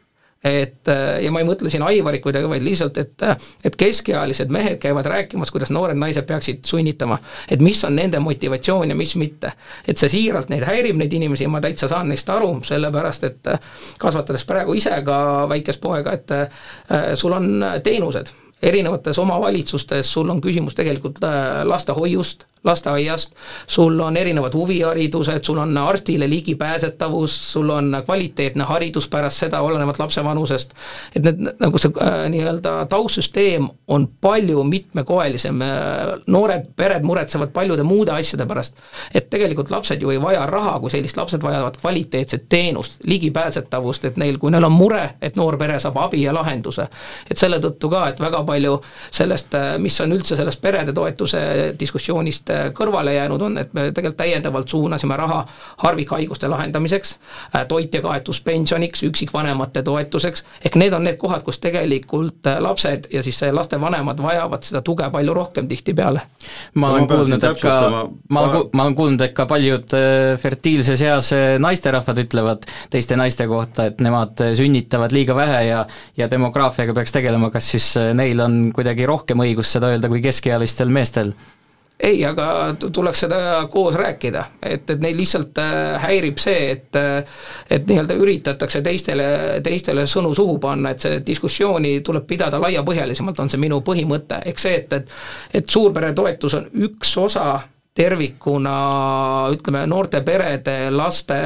et äh, ja ma ei mõtle siin Aivarit kuidagi, vaid lihtsalt, et et keskealised mehed käivad rääkimas, kuidas noored naised peaksid sunnitama. et mis on nende motivatsioon ja mis mitte. et see siiralt neid häirib, neid inimesi, ja ma täitsa saan neist aru, sellepärast et kasvatades praegu ise ka väikest poega, et sul on teenused erinevates omavalitsustes sul on küsimus tegelikult lastehoiust, lasteaiast, sul on erinevad huviharidused, sul on arstile ligipääsetavus, sul on kvaliteetne haridus pärast seda, olenevalt lapse vanusest, et need, nagu see äh, nii-öelda taustsüsteem on palju mitmekoelisem, äh, noored pered muretsevad paljude muude asjade pärast. et tegelikult lapsed ju ei vaja raha kui sellist, lapsed vajavad kvaliteetset teenust, ligipääsetavust, et neil, kui neil on mure, et noor pere saab abi ja lahenduse. et selle tõttu ka, et väga palju sellest, äh, mis on üldse sellest perede toetuse diskussioonist kõrvale jäänud on, et me tegelikult täiendavalt suunasime raha harvikhaiguste lahendamiseks, äh, toitjakaetuspensioniks, üksikvanemate toetuseks, ehk need on need kohad, kus tegelikult äh, lapsed ja siis lastevanemad vajavad seda tuge palju rohkem tihtipeale. ma olen kuulnud, et ka, ma olen, ma olen kuulnud, et ka paljud äh, fertiilses eas naisterahvad ütlevad teiste naiste kohta, et nemad sünnitavad liiga vähe ja ja demograafiaga peaks tegelema, kas siis neil on kuidagi rohkem õigust seda öelda kui keskealistel meestel? Ei, aga tuleks seda koos rääkida, et, et neid lihtsalt äh, häirib see, et äh, et nii-öelda üritatakse teistele, teistele sõnu suhu panna, et see diskussiooni tuleb pidada laiapõhjalisemalt, on see minu põhimõte, ehk see, et, et et suurperetoetus on üks osa tervikuna ütleme, noorte perede, laste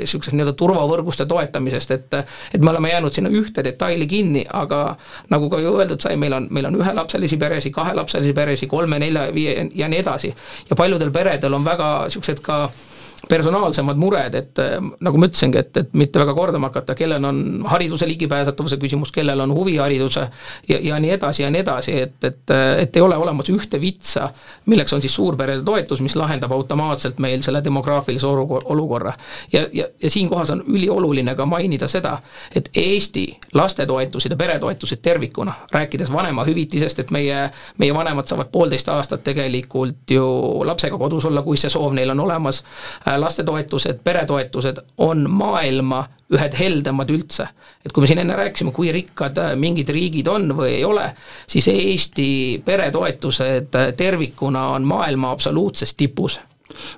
niisugusest nii-öelda turvavõrguste toetamisest, et et me oleme jäänud sinna ühte detaili kinni, aga nagu ka ju öeldud sai, meil on, meil on ühelapselisi peresid, kahelapselisi peresid, kolme, nelja, viie ja nii edasi. ja paljudel peredel on väga niisugused ka äh, personaalsemad mured, et äh, nagu ma ütlesingi, et, et mitte väga kordama hakata, kellel on hariduse ligipääsetavuse küsimus, kellel on huvihariduse ja, ja nii edasi ja nii edasi, et, et, et ei ole olemas ühte vitsa, milleks on siis suurperede toetus, mis lahendab automaatselt meil selle demograafilise olukorra. ja, ja, ja siinkohas on ülioluline ka mainida seda, et Eesti lastetoetused ja peretoetused tervikuna, rääkides vanemahüvitisest, et meie, meie vanemad saavad poolteist aastat tegelikult ju lapsega kodus olla, kui see soov neil on olemas, Äh, lastetoetused, peretoetused on maailma ühed heldemad üldse. et kui me siin enne rääkisime, kui rikkad äh, mingid riigid on või ei ole, siis Eesti peretoetused äh, tervikuna on maailma absoluutses tipus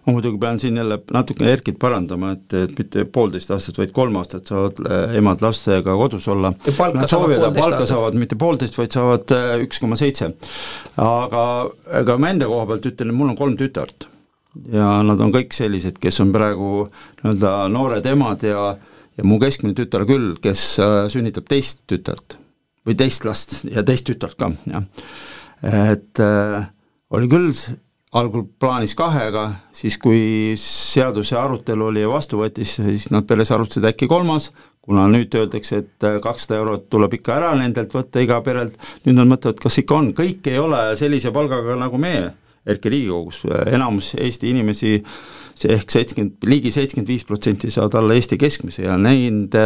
ma muidugi pean siin jälle natuke Erkit parandama, et, et mitte poolteist aastat, vaid kolm aastat saavad emad lastega kodus olla. Nad soovivad, palka saavad mitte poolteist, vaid saavad üks koma seitse. aga, aga ma enda koha pealt ütlen, et mul on kolm tütart ja nad on kõik sellised, kes on praegu nii-öelda noored emad ja ja mu keskmine tütar küll, kes äh, sünnitab teist tütart või teist last ja teist tütart ka, jah. et äh, oli küll algul plaanis kahega, siis kui seaduse arutelu oli ja vastu võttis, siis nad peres arutasid äkki kolmas, kuna nüüd öeldakse, et äh, kakssada eurot tuleb ikka ära nendelt võtta iga perelt, nüüd nad mõtlevad, kas ikka on, kõik ei ole sellise palgaga nagu meie eriti Riigikogus, enamus Eesti inimesi ehk seitsekümmend, ligi seitsekümmend viis protsenti saavad alla Eesti keskmise ja nende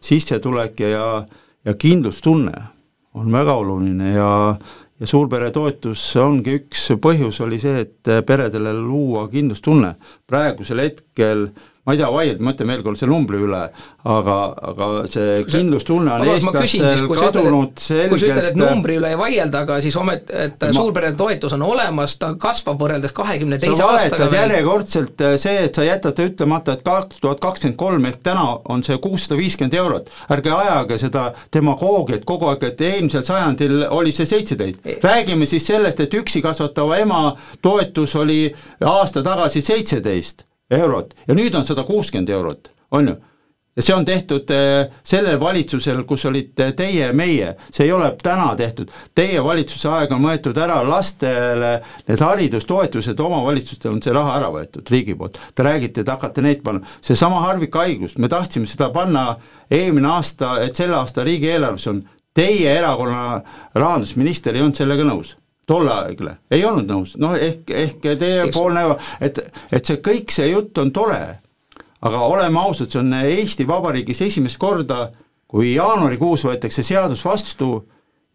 sissetulek ja, ja kindlustunne on väga oluline ja ja suurperetoetus ongi üks põhjus, oli see, et peredele luua kindlustunne. praegusel hetkel ma ei taha vaielda, ma ütlen veel kord selle numbri üle, aga, aga see kindlustunne on eestlastel kadunud selgelt kui sa ütled, et numbri üle ei vaielda, aga siis omet-, et ma... suurperede toetus on olemas, ta kasvab võrreldes kahekümne teise aastaga veel. järjekordselt äh, see, et sa jätad ütlemata, et kaks tuhat kakskümmend kolm ehk täna on see kuussada viiskümmend eurot, ärge ajage seda demagoogiat kogu aeg, et eelmisel sajandil oli see seitseteist. räägime siis sellest, et üksi kasvatava ema toetus oli aasta tagasi seitseteist eurot. Ja nüüd on sada kuuskümmend eurot, on ju. ja see on tehtud eh, sellel valitsusel, kus olite teie, meie, see ei ole täna tehtud. Teie valitsuse aeg on võetud ära lastele. Need haridustoetused, omavalitsustel on see raha ära võetud riigi poolt. Te räägite, et hakkate neid panna, seesama harvikhaigus, me tahtsime seda panna eelmine aasta, et selle aasta riigieelarves on, teie erakonna rahandusminister ei olnud sellega nõus tolleaegne, ei olnud nõus, noh ehk, ehk teiepoolne, et, et see kõik see jutt on tore, aga oleme ausad, see on Eesti Vabariigis esimest korda, kui jaanuarikuus võetakse seadus vastu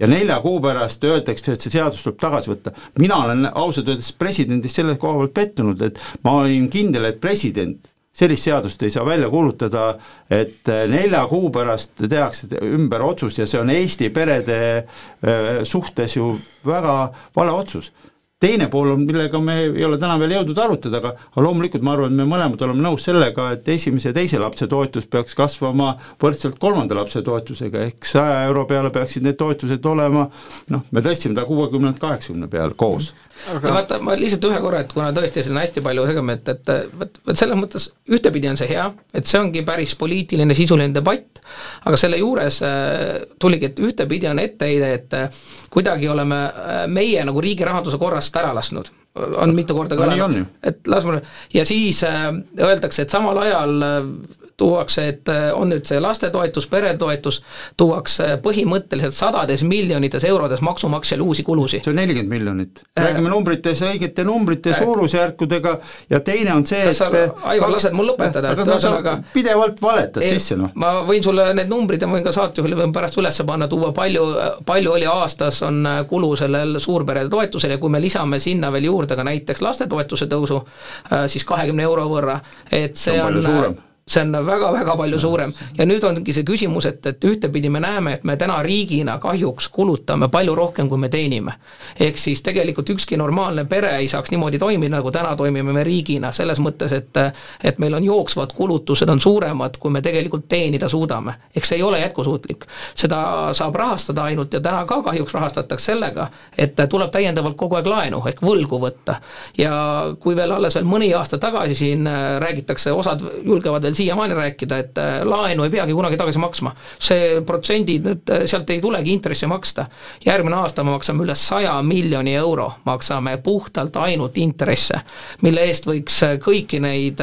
ja nelja kuu pärast öeldakse, et see seadus tuleb tagasi võtta. mina olen ausalt öeldes presidendist selle koha pealt pettunud, et ma olin kindel, et president sellist seadust ei saa välja kuulutada, et nelja kuu pärast tehakse ümber otsus ja see on Eesti perede äh, suhtes ju väga vale otsus. Teine pool on, millega me ei ole täna veel jõudnud arutada, aga aga loomulikult ma arvan, et me mõlemad oleme nõus sellega, et esimese ja teise lapse toetus peaks kasvama võrdselt kolmanda lapse toetusega, ehk saja euro peale peaksid need toetused olema noh, me tõstsime ta kuuekümnelt kaheksakümne peale koos aga ja vaata, ma lihtsalt ühe korra, et kuna tõesti siin on hästi palju segameid, et vot, vot selles mõttes ühtepidi on see hea, et see ongi päris poliitiline sisuline debatt, aga selle juures äh, tuligi, et ühtepidi on etteheide, et äh, kuidagi oleme äh, meie nagu riigi rahanduse korrast ära lasknud. On mitu korda kõlanud, et las ma, ja siis äh, öeldakse, et samal ajal äh, tuuakse, et äh, on nüüd see lastetoetus, peretoetus, tuuakse põhimõtteliselt sadades miljonites eurodes maksumaksjale uusi kulusid. see on nelikümmend miljonit. Äh, räägime numbrites, õigete numbrite äh, suurusjärkudega ja teine on see, et Aivar, lased mul lõpetada, et ühesõnaga pidevalt valetad sisse, noh. ma võin sulle need numbrid ja ma võin ka saatejuhile võin pärast üles panna, tuua palju, palju oli aastas, on kulu sellel suurperede toetusel ja kui me lisame sinna veel juurde ka näiteks lastetoetuse tõusu, siis kahekümne euro võrra, et see, see on, on suurem see on väga-väga palju suurem ja nüüd ongi see küsimus, et, et ühtepidi me näeme, et me täna riigina kahjuks kulutame palju rohkem, kui me teenime. ehk siis tegelikult ükski normaalne pere ei saaks niimoodi toimida, nagu täna toimime me riigina, selles mõttes, et et meil on jooksvad kulutused on suuremad, kui me tegelikult teenida suudame. ehk see ei ole jätkusuutlik. seda saab rahastada ainult ja täna ka kahjuks rahastatakse sellega, et tuleb täiendavalt kogu aeg laenu ehk võlgu võtta. ja kui veel alles veel mõni aasta tagasi siin räägitakse, osad julgevad veel veel siiamaani rääkida, et äh, laenu ei peagi kunagi tagasi maksma. see protsendid, et äh, sealt ei tulegi intressi maksta. järgmine aasta me maksame üle saja miljoni euro, maksame puhtalt ainult intresse, mille eest võiks äh, kõiki neid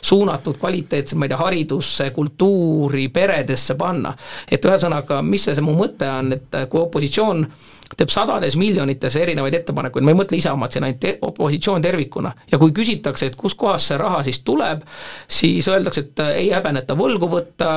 suunatud kvaliteetsemaid, ma ei tea, haridusse, kultuuri, peredesse panna. et ühesõnaga, mis see, see mu mõte on, et kui opositsioon teeb sadades miljonites erinevaid ettepanekuid, ma ei mõtle Isamaad siin, ainult opositsioon tervikuna. ja kui küsitakse, et kuskohast see raha siis tuleb, siis öeldakse, et äh, ei häbeneta võlgu võtta,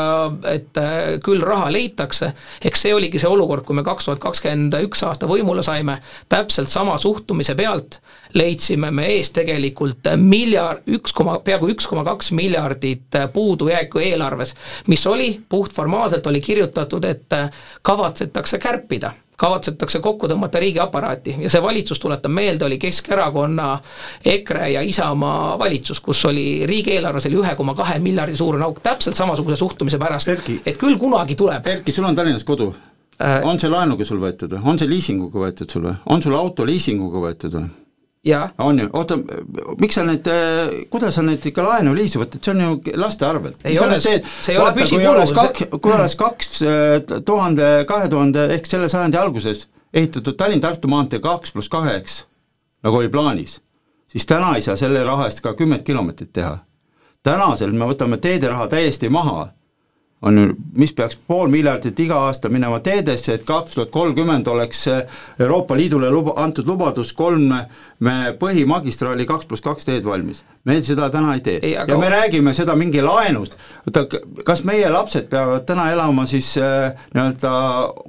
et äh, küll raha leitakse, eks see oligi see olukord, kui me kaks tuhat kakskümmend üks aasta võimule saime, täpselt sama suhtumise pealt leidsime me ees tegelikult miljard, üks koma, peaaegu üks koma kaks miljardit puudujääku eelarves, mis oli, puhtformaalselt oli kirjutatud, et äh, kavatsetakse kärpida kavatsetakse kokku tõmmata riigiaparaati ja see valitsus, tuletan meelde, oli Keskerakonna, EKRE ja Isamaa valitsus, kus oli riigieelarves oli ühe koma kahe miljardi suurune auk, täpselt samasuguse suhtumise pärast, et küll kunagi tuleb. Erki, sul on Tallinnas kodu äh,? on see laenuga sul võetud või, on see liisinguga võetud sul või, on sul auto liisinguga võetud või? On ju, oota, miks sa neid, kuidas sa neid ikka laenu liisu võtad, see on ju laste arvelt. ei ole, see ei ole püsikulu. kui oleks kaks, kui oleks kaks äh, tuhande, kahe tuhande ehk selle sajandi alguses ehitatud Tallinn-Tartu maantee kaks pluss kaheks, nagu oli plaanis, siis täna ei saa selle raha eest ka kümmet kilomeetrit teha. tänasel me võtame teederaha täiesti maha on ju, mis peaks pool miljardit iga aasta minema teedesse, et kaks tuhat kolmkümmend oleks Euroopa Liidule luba, antud lubadus kolme põhimagistraali kaks pluss kaks teed valmis. me seda täna ei tee. Ja me räägime seda mingi laenust, oota, kas meie lapsed peavad täna elama siis äh, nii-öelda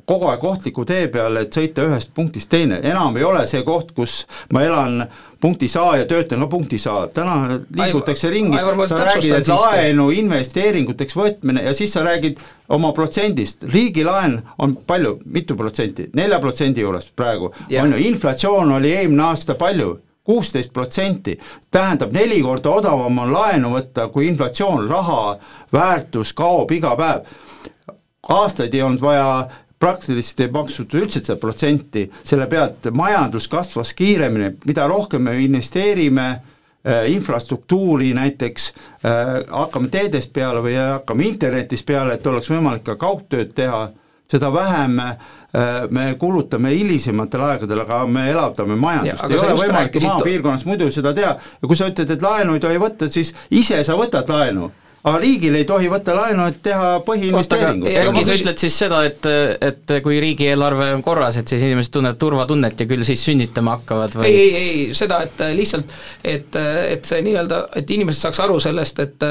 kogu aeg ohtliku tee peal, et sõita ühest punktist teine, enam ei ole see koht, kus ma elan punktis A ja töötan ka punktis A, täna liigutakse ringi, sa räägid, et laenu investeeringuteks võtmine ja siis sa räägid oma protsendist, riigilaen on palju, mitu protsenti, nelja protsendi juures praegu, on ju, inflatsioon oli eelmine aasta palju, kuusteist protsenti, tähendab neli korda odavam on laenu võtta, kui inflatsioon, raha väärtus kaob iga päev. aastaid ei olnud vaja praktiliselt ei maksnud üldse seda protsenti, selle pealt majandus kasvas kiiremini, mida rohkem me investeerime äh, infrastruktuuri näiteks äh,, hakkame teedest peale või hakkame internetist peale, et oleks võimalik ka kaugtööd teha, seda vähem äh, me kulutame hilisematel aegadel, aga me elavdame majandust, ei ole võimalik maapiirkonnas muidu seda teha. Ja kui sa ütled, et laenu ei tohi võtta, siis ise sa võtad laenu aga riigil ei tohi võtta laenu, et teha põhiinvesteeringut. Erki, sa ütled siis seda, et, et kui riigieelarve on korras, et siis inimesed tunnevad turvatunnet ja küll siis sünnitama hakkavad või? ei, ei, ei, seda, et lihtsalt, et, et see nii-öelda, et inimesed saaks aru sellest, et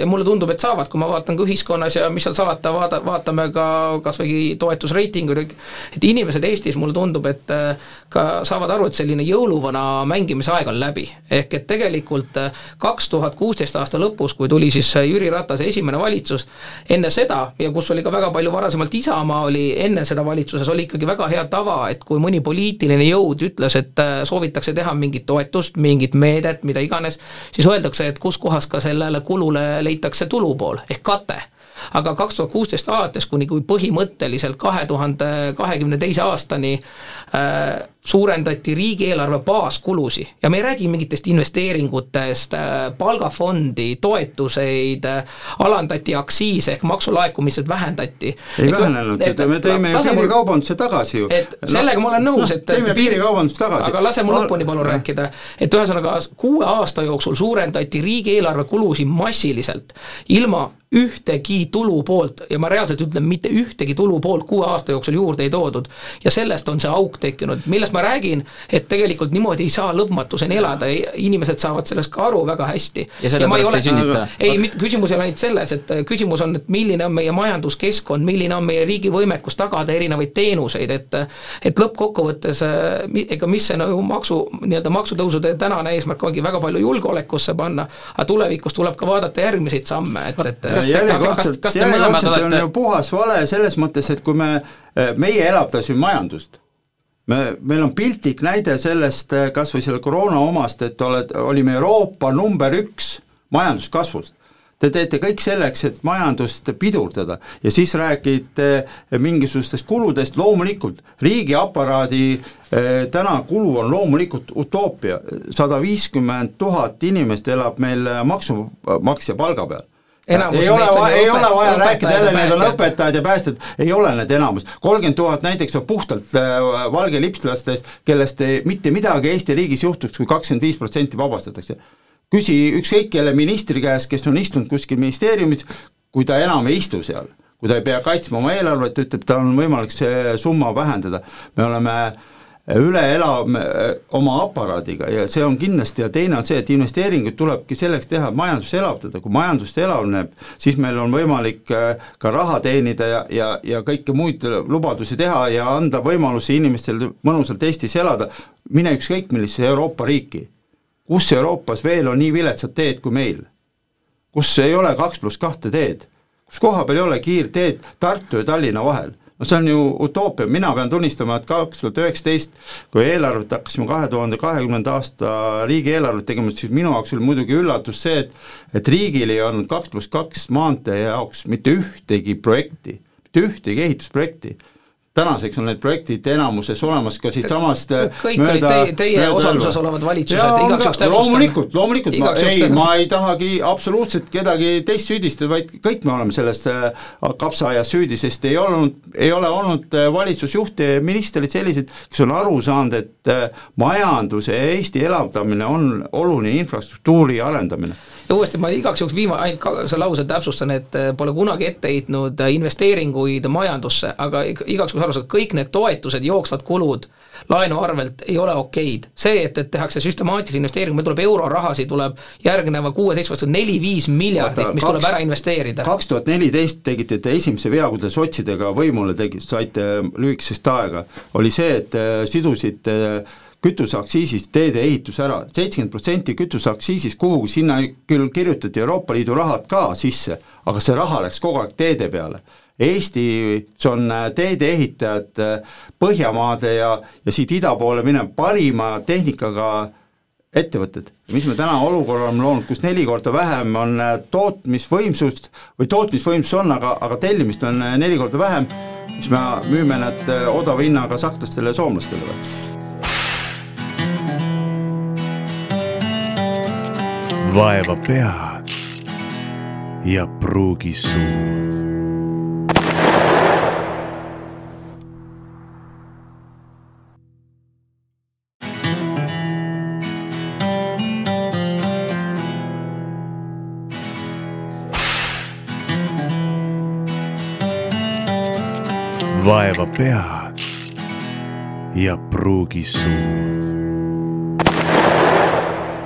ja mulle tundub, et saavad, kui ma vaatan ka ühiskonnas ja mis seal salata, vaata, vaatame ka kas või toetusreitinguid, et inimesed Eestis, mulle tundub, et ka saavad aru, et selline jõuluvana mängimise aeg on läbi. ehk et tegelikult kaks tuhat kuusteist aasta lõpus, kui tuli siis Jüri Ratase esimene valitsus, enne seda ja kus oli ka väga palju varasemalt Isamaa oli enne seda valitsuses, oli ikkagi väga hea tava, et kui mõni poliitiline jõud ütles, et äh, soovitakse teha mingit toetust, mingit meedet, mida iganes, siis öeldakse, et kuskohast ka sellele kulule leitakse tulupool ehk kate. Aga kaks tuhat kuusteist alates kuni kui põhimõtteliselt kahe tuhande kahekümne teise aastani äh, suurendati riigieelarve baaskulusi ja me ei räägi mingitest investeeringutest, äh, palgafondi, toetuseid, äh, alandati aktsiise ehk maksulaekumised vähendati. ei vähenenud, me tõime ju piirikaubanduse tagasi ju. et sellega no, ma olen nõus, et tõime piirikaubandust tagasi. aga lase mul lõpuni palun rääkida, et ühesõnaga kuue aasta jooksul suurendati riigieelarve kulusid massiliselt ilma ühtegi tulupoolt ja ma reaalselt ütlen, mitte ühtegi tulupoolt kuue aasta jooksul juurde ei toodud. ja sellest on see auk tekkinud, millest ma räägin, et tegelikult niimoodi ei saa lõpmatuseni elada, inimesed saavad sellest ka aru väga hästi. ja sellepärast ei, ei sünnita? ei, küsimus ei ole ainult selles, et äh, küsimus on, et milline on meie majanduskeskkond, milline on meie riigi võimekus tagada erinevaid teenuseid, et et lõppkokkuvõttes äh, ega mis see nagu maksu, nii-öelda maksutõusude tänane eesmärk ongi väga palju julgeolekusse panna, aga tulevikus tuleb ka vaadata järgmiseid samme, et, et kas te, kas te, kas, kas te mõlemad olete on ju puhas vale selles mõttes, et kui me, meie elavdasime majandust, me, meil on piltlik näide sellest kas või selle koroona omast, et oled, olime Euroopa number üks majanduskasvust. Te teete kõik selleks, et majandust pidurdada. Ja siis räägite mingisugustest kuludest, loomulikult riigiaparaadi eh, täna kulu on loomulikult utoopia, sada viiskümmend tuhat inimest elab meil maksumaksja palga peal Enamus ei ole, ei ole vaja rääkida jälle, need on õpetajad ja päästjad, ei ole need enamus. kolmkümmend tuhat näiteks on puhtalt äh, valge lipslastest, kellest ei, mitte midagi Eesti riigis juhtuks kui, kui kakskümmend viis protsenti vabastatakse. küsi ükskõik kelle ministri käest, kes on istunud kuskil ministeeriumis, kui ta enam ei istu seal, kui ta ei pea kaitsma oma eelarvet, ütleb, tal on võimalik see summa vähendada. me oleme äh, üle elame oma aparaadiga ja see on kindlasti ja teine on see, et investeeringuid tulebki selleks teha, et majandust elavdada, kui majandus elavneb, siis meil on võimalik ka raha teenida ja, ja, ja kõike muid lubadusi teha ja anda võimalusi inimestel mõnusalt Eestis elada, mine ükskõik millisesse Euroopa riiki. kus Euroopas veel on nii viletsad teed kui meil? kus ei ole kaks pluss kahte teed? kus koha peal ei ole kiirteed Tartu ja Tallinna vahel no see on ju utoopia, mina pean tunnistama, et kaks tuhat üheksateist, kui eelarvet hakkasime kahe tuhande kahekümnenda aasta riigieelarvet tegema, siis minu jaoks oli muidugi üllatus see, et et riigil ei olnud kaks pluss kaks maantee jaoks mitte ühtegi projekti, mitte ühtegi ehitusprojekti tänaseks on need projektid enamuses olemas ka siitsamast kõik mööda, teie, teie osaluses olevad valitsused, igaks juhuks täpsustan. loomulikult, loomulikult, ma ei, ma ei tahagi absoluutselt kedagi teist süüdistada, vaid kõik me oleme selles äh, kapsaajas süüdi, sest ei olnud, ei ole olnud äh, valitsusjuhte ja ministreid selliseid, kes on aru saanud, et äh, majanduse ja Eesti elavdamine on oluline infrastruktuuri arendamine ja uuesti ma igaks juhuks viima-, ainult selle lause täpsustan, et äh, pole kunagi ette heitnud äh, investeeringuid majandusse, aga igaks juhuks aru saada, kõik need toetused, jooksvad kulud laenu arvelt ei ole okeid. see, et, et tehakse süstemaatilisi investeeringuid, meil tuleb eurorahasid, tuleb järgneva kuue-seitsme aasta neli-viis miljardit, mis kaks, tuleb ära investeerida. kaks tuhat neliteist tegite te esimese vea, kui te sotsidega võimule tegite, saite lühikesest aega, oli see, et äh, sidusite äh, kütuseaktsiisist teedeehitus ära, seitsekümmend protsenti kütuseaktsiisist kuhugi, sinna küll kirjutati Euroopa Liidu rahad ka sisse, aga see raha läks kogu aeg teede peale. Eestis on äh, teedeehitajad äh, Põhjamaade ja, ja siit ida poole minev parima tehnikaga ettevõtted. mis me täna olukorra oleme loonud, kus neli korda vähem on äh, tootmisvõimsust või tootmisvõimsus on, aga, aga tellimist on neli korda vähem, siis me müüme need odava hinnaga sakslastele ja soomlastele või? vaeva pead ja pruugi suud. vaeva pead ja pruugi suud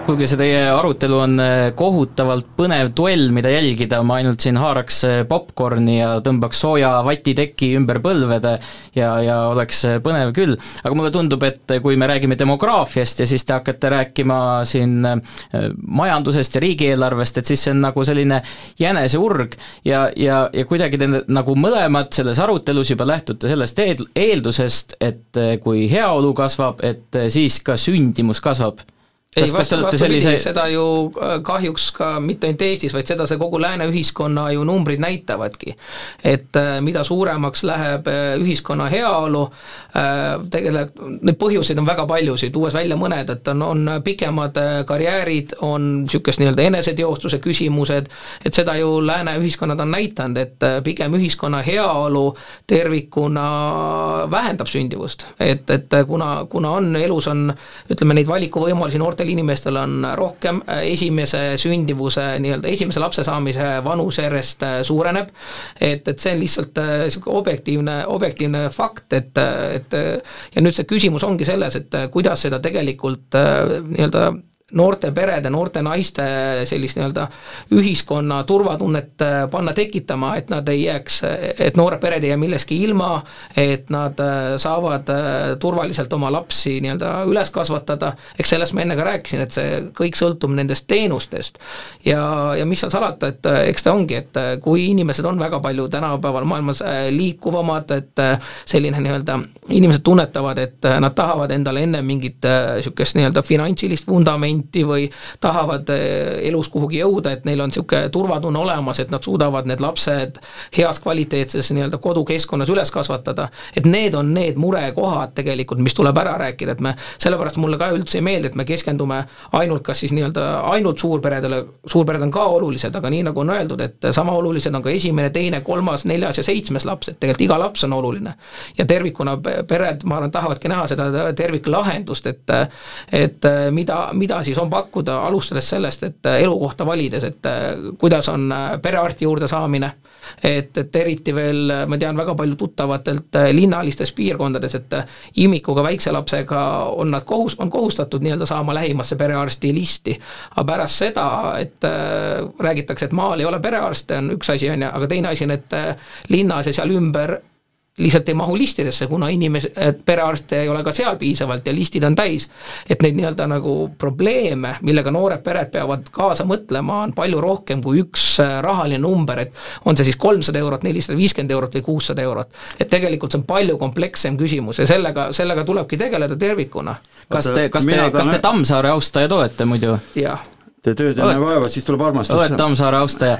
kuulge, see teie arutelu on äh, kohutavalt põnev duell, mida jälgida, ma ainult siin haaraks äh, popkorni ja tõmbaks sooja vatiteki ümber põlvede ja, ja oleks äh, põnev küll. aga mulle tundub, et kui me räägime demograafiast ja siis te hakkate rääkima siin majandusest ja riigieelarvest, et siis see on nagu selline jäneseurg ja, ja, ja kuidagi te nagu mõlemad selles arutelus juba lähtute sellest eel-, eeldusest, et kui heaolu kasvab, et siis ka sündimus kasvab ei, vastu, vastupidi sellise..., seda ju äh, kahjuks ka mitte ainult Eestis, vaid seda see kogu lääne ühiskonna ju numbrid näitavadki. et äh, mida suuremaks läheb äh, ühiskonna heaolu, tegelikult neid põhjuseid on väga paljusid, tuues välja mõned, et on, on pikemad karjäärid, on niisugust nii-öelda eneseteostuse küsimused, et seda ju lääne ühiskonnad on näidanud, et pigem ühiskonna heaolu tervikuna vähendab sündivust. et, et kuna, kuna on, elus on ütleme, neid valikuvõimalusi noortel noortel inimestel on rohkem, äh, esimese sündivuse, nii-öelda esimese lapse saamise vanus järjest äh, suureneb, et, et see on lihtsalt niisugune äh, objektiivne, objektiivne fakt, et, et ja nüüd see küsimus ongi selles, et kuidas seda tegelikult nii-öelda noorte perede, noorte naiste sellist nii-öelda ühiskonna turvatunnet äh, panna tekitama, et nad ei jääks, et noored pered ei jää millestki ilma, et nad äh, saavad äh, turvaliselt oma lapsi nii-öelda üles kasvatada, eks sellest ma enne ka rääkisin, et see kõik sõltub nendest teenustest. ja, ja mis seal salata, et eks ta ongi, et kui inimesed on väga palju tänapäeval maailmas liikuvamad, et selline nii-öelda, inimesed tunnetavad, et nad tahavad endale enne mingit niisugust nii-öelda finantsilist vundamenti, protsenti või tahavad eh, elus kuhugi jõuda, et neil on niisugune turvatunne olemas, et nad suudavad need lapsed heas kvaliteetses nii-öelda kodukeskkonnas üles kasvatada, et need on need murekohad tegelikult, mis tuleb ära rääkida, et me, sellepärast mulle ka üldse ei meeldi, et me keskendume ainult kas siis nii-öelda ainult suurperedele, suurpered on ka olulised, aga nii, nagu on öeldud, et sama olulised on ka esimene, teine, kolmas, neljas ja seitsmes laps, et tegelikult iga laps on oluline. ja tervikuna pered, ma arvan, tahavadki näha seda terviklahendust, et et mida, mida siis on pakkuda, alustades sellest, et äh, elukohta valides, et äh, kuidas on äh, perearsti juurde saamine, et, et eriti veel ma tean väga palju tuttavatelt linnalistes piirkondades, et imikuga väikse lapsega on nad kohus, on kohustatud nii-öelda saama lähimasse perearsti listi. aga pärast seda, et räägitakse, et maal ei ole perearste, on üks asi, on ju, aga teine asi on, et linnas ja seal ümber lihtsalt ei mahu listidesse, kuna inimesed, perearste ei ole ka seal piisavalt ja listid on täis. et neid nii-öelda nagu probleeme, millega noored pered peavad kaasa mõtlema, on palju rohkem kui üks äh, rahaline number, et on see siis kolmsada eurot, nelisada viiskümmend eurot või kuussada eurot. et tegelikult see on palju komplekssem küsimus ja sellega, sellega tulebki tegeleda tervikuna. kas te, kas te, kas te Tammsaare austajad olete muidu? jah tee tööd enne vaeva, siis tuleb armastus. oled Tammsaare austaja.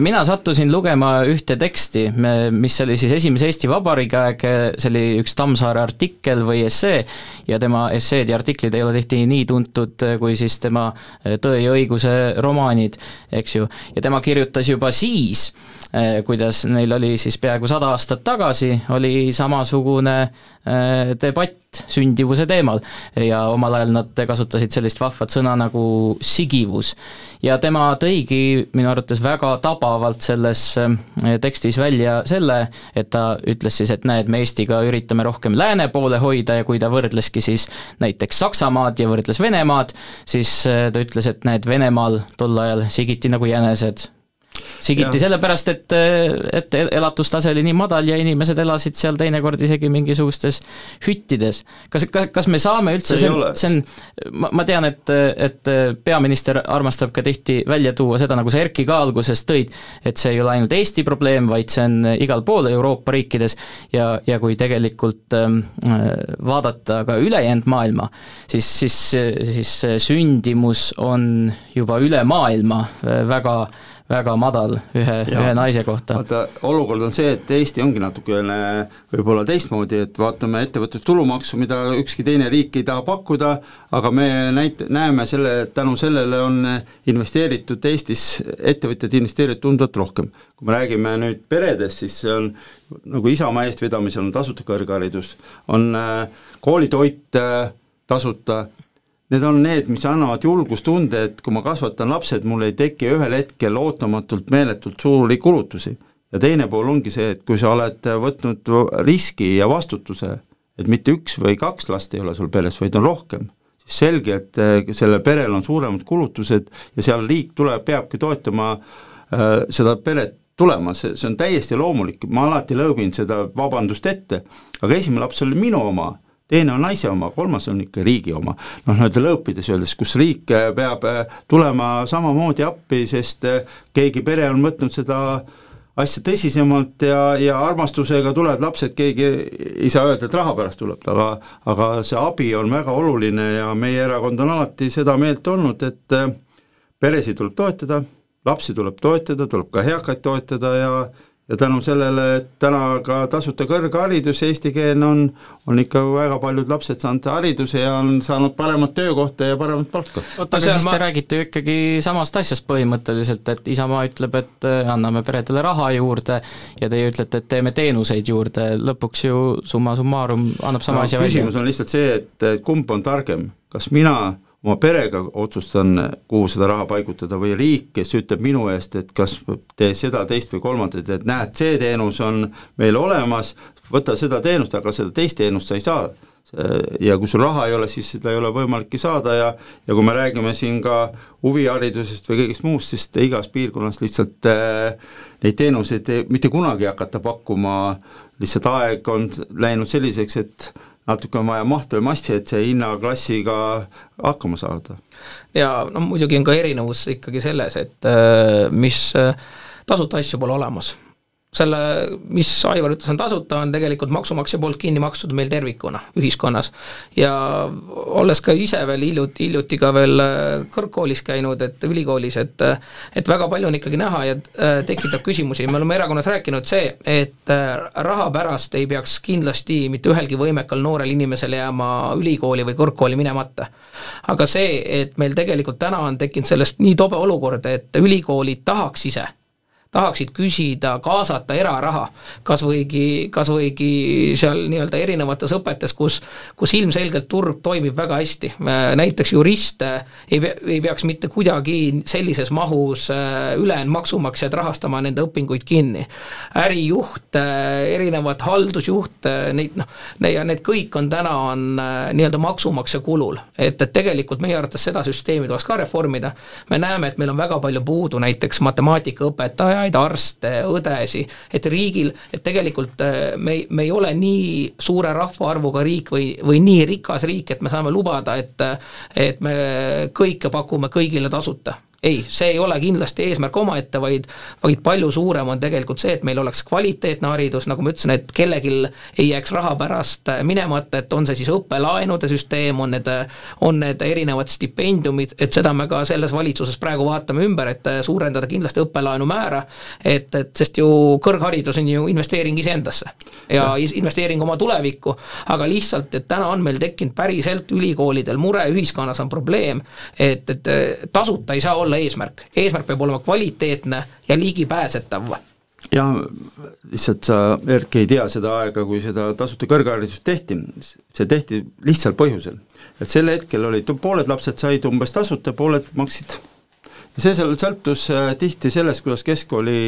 mina sattusin lugema ühte teksti, mis oli siis esimese Eesti Vabariigi aeg, see oli üks Tammsaare artikkel või essee ja tema esseed ja artiklid ei ole tihti nii tuntud kui siis tema Tõe ja õiguse romaanid, eks ju, ja tema kirjutas juba siis, kuidas neil oli siis peaaegu sada aastat tagasi, oli samasugune debatt sündivuse teemal ja omal ajal nad kasutasid sellist vahvat sõna nagu sigivus. ja tema tõigi minu arvates väga tabavalt selles eh, tekstis välja selle, et ta ütles siis, et näed, me Eestiga üritame rohkem lääne poole hoida ja kui ta võrdleski siis näiteks Saksamaad ja võrdles Venemaad, siis eh, ta ütles, et näed, Venemaal tol ajal sigiti nagu jänesed sigiti sellepärast, et, et elatustase oli nii madal ja inimesed elasid seal teinekord isegi mingisugustes hüttides. kas, kas, me saame üldse, see on, see on, ma, ma tean, et, et peaminister armastab ka tihti välja tuua seda, nagu sa Erki ka alguses tõid, et see ei ole ainult Eesti probleem, vaid see on igal pool Euroopa riikides. Ja, ja kui tegelikult äh, vaadata ka ülejäänud maailma, siis, siis, siis sündimus on juba üle maailma väga väga madal ühe, ühe naise kohta. vaata, olukord on see, et Eesti ongi natukene võib-olla teistmoodi, et vaatame ettevõtlustulumaksu, mida ükski teine riik ei taha pakkuda, aga me näit-, näeme selle, et tänu sellele on investeeritud Eestis, ettevõtjad investeerivad tunduvalt rohkem. kui me räägime nüüd peredest, siis see on nagu Isamaa eestvedamisel on tasuta kõrgharidus, on äh, koolitoit äh, tasuta, need on need, mis annavad julgustunde, et kui ma kasvatan lapsed, mul ei teki ühel hetkel ootamatult meeletult suuri kulutusi. ja teine pool ongi see, et kui sa oled võtnud riski ja vastutuse, et mitte üks või kaks last ei ole sul peres, vaid on rohkem, siis selge, et äh, sellel perel on suuremad kulutused ja seal riik tuleb, peabki toetama äh, seda peret tulema, see, see on täiesti loomulik, ma alati lõõbin seda vabandust ette, aga esimene laps oli minu oma teine on naise oma, kolmas on ikka riigi oma. noh, nii-öelda lõõpides öeldes, kus riik äh, peab tulema samamoodi appi, sest keegi pere on võtnud seda asja tõsisemalt ja, ja armastusega tulevad lapsed, keegi ei saa öelda, et raha pärast tuleb, aga aga see abi on väga oluline ja meie erakond on alati seda meelt olnud, et äh, peresid tuleb toetada, lapsi tuleb toetada, tuleb ka eakaid toetada ja ja tänu sellele, et täna ka tasuta kõrgharidus eestikeelne on, on ikka väga paljud lapsed saanud hariduse ja on saanud paremat töökohta ja paremat palka. aga siis ma... te räägite ju ikkagi samast asjast põhimõtteliselt, et Isamaa ütleb, et äh, anname peredele raha juurde ja teie ütlete, et teeme teenuseid juurde, lõpuks ju summa summarum annab sama no, asja välja. küsimus on lihtsalt see, et kumb on targem, kas mina oma perega otsustan, kuhu seda raha paigutada või riik, kes ütleb minu eest, et kas tee seda, teist või kolmandat, et näed, see teenus on meil olemas, võta seda teenust, aga seda teist teenust sa ei saa. ja kui sul raha ei ole, siis seda ei ole võimalikki saada ja ja kui me räägime siin ka huviharidusest või kõigest muust, siis igas piirkonnas lihtsalt äh, neid teenuseid ei, mitte kunagi ei hakata pakkuma, lihtsalt aeg on läinud selliseks, et natuke on vaja mahtu ja massi, et see hinnaklassiga hakkama saada. ja no muidugi on ka erinevus ikkagi selles, et äh, mis äh, tasuta asju pole olemas selle, mis Aivar ütles, on tasuta, on tegelikult maksumaksja poolt kinni makstud meil tervikuna ühiskonnas. ja olles ka ise veel hiljuti, hiljuti ka veel äh, kõrgkoolis käinud, et ülikoolis, et et väga palju on ikkagi näha ja äh, tekitab küsimusi, me oleme erakonnas rääkinud see, et äh, raha pärast ei peaks kindlasti mitte ühelgi võimekal noorel inimesel jääma ülikooli või kõrgkooli minemata. aga see, et meil tegelikult täna on tekkinud sellest nii tobe olukord, et ülikoolid tahaks ise tahaksid küsida, kaasata eraraha, kas võigi, kas võigi seal nii-öelda erinevates õpetes, kus, kus ilmselgelt turg toimib väga hästi, näiteks juriste ei, ei peaks mitte kuidagi sellises mahus äh, ülejäänud maksumaksjad rahastama nende õpinguid kinni. ärijuhte, erinevad haldusjuhte, neid noh, ja need kõik on täna, on äh, nii-öelda maksumaksja kulul. et, et tegelikult meie arvates seda süsteemi tuleks ka reformida, me näeme, et meil on väga palju puudu näiteks matemaatikaõpetaja, õpetajaid, arste, õdesi, et riigil, et tegelikult äh, me ei, me ei ole nii suure rahvaarvuga riik või, või nii rikas riik, et me saame lubada, et et me kõike pakume kõigile tasuta ei, see ei ole kindlasti eesmärk omaette, vaid, vaid palju suurem on tegelikult see, et meil oleks kvaliteetne haridus, nagu ma ütlesin, et kellelgi ei jääks raha pärast minemata, et on see siis õppelaenude süsteem, on need, on need erinevad stipendiumid, et seda me ka selles valitsuses praegu vaatame ümber, et suurendada kindlasti õppelaenu määra, et, et sest ju kõrgharidus on ju investeering iseendasse ja, ja investeering oma tulevikku, aga lihtsalt, et täna on meil tekkinud päriselt ülikoolidel mure, ühiskonnas on probleem, et, et tasuta ei saa olla olla eesmärk, eesmärk peab olema kvaliteetne ja ligipääsetav ja lihtsalt sa, Erki, ei tea seda aega, kui seda tasuta kõrgharidust tehti, see tehti lihtsal põhjusel. et sel hetkel olid, pooled lapsed said umbes tasuta, pooled maksid. ja see seal sõltus äh, tihti sellest, kuidas keskkooli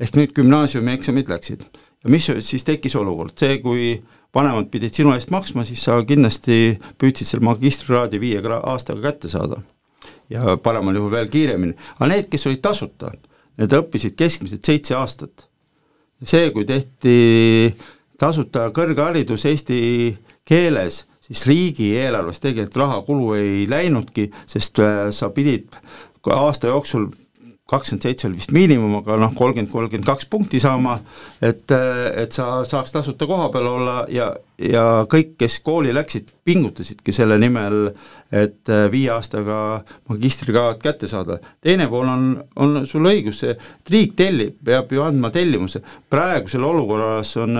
ehk nüüd gümnaasiumi eksamid läksid. ja mis siis tekkis olukord, see, kui vanemad pidid sinu eest maksma, siis sa kindlasti püüdsid selle magistrikraadi viie aastaga kätte saada ja paremal juhul veel kiiremini, aga need, kes olid tasuta, need õppisid keskmiselt seitse aastat. see, kui tehti tasuta kõrgharidus eesti keeles, siis riigieelarves tegelikult rahakulu ei läinudki, sest äh, sa pidid aasta jooksul kakskümmend seitse oli vist miinimum, aga noh, kolmkümmend, kolmkümmend kaks punkti saama, et, et sa saaks tasuta koha peal olla ja, ja kõik, kes kooli läksid, pingutasidki selle nimel, et viie aastaga magistrikraad kätte saada. teine pool on, on sul õigus, et riik tellib, peab ju andma tellimuse. praegusel olukorras on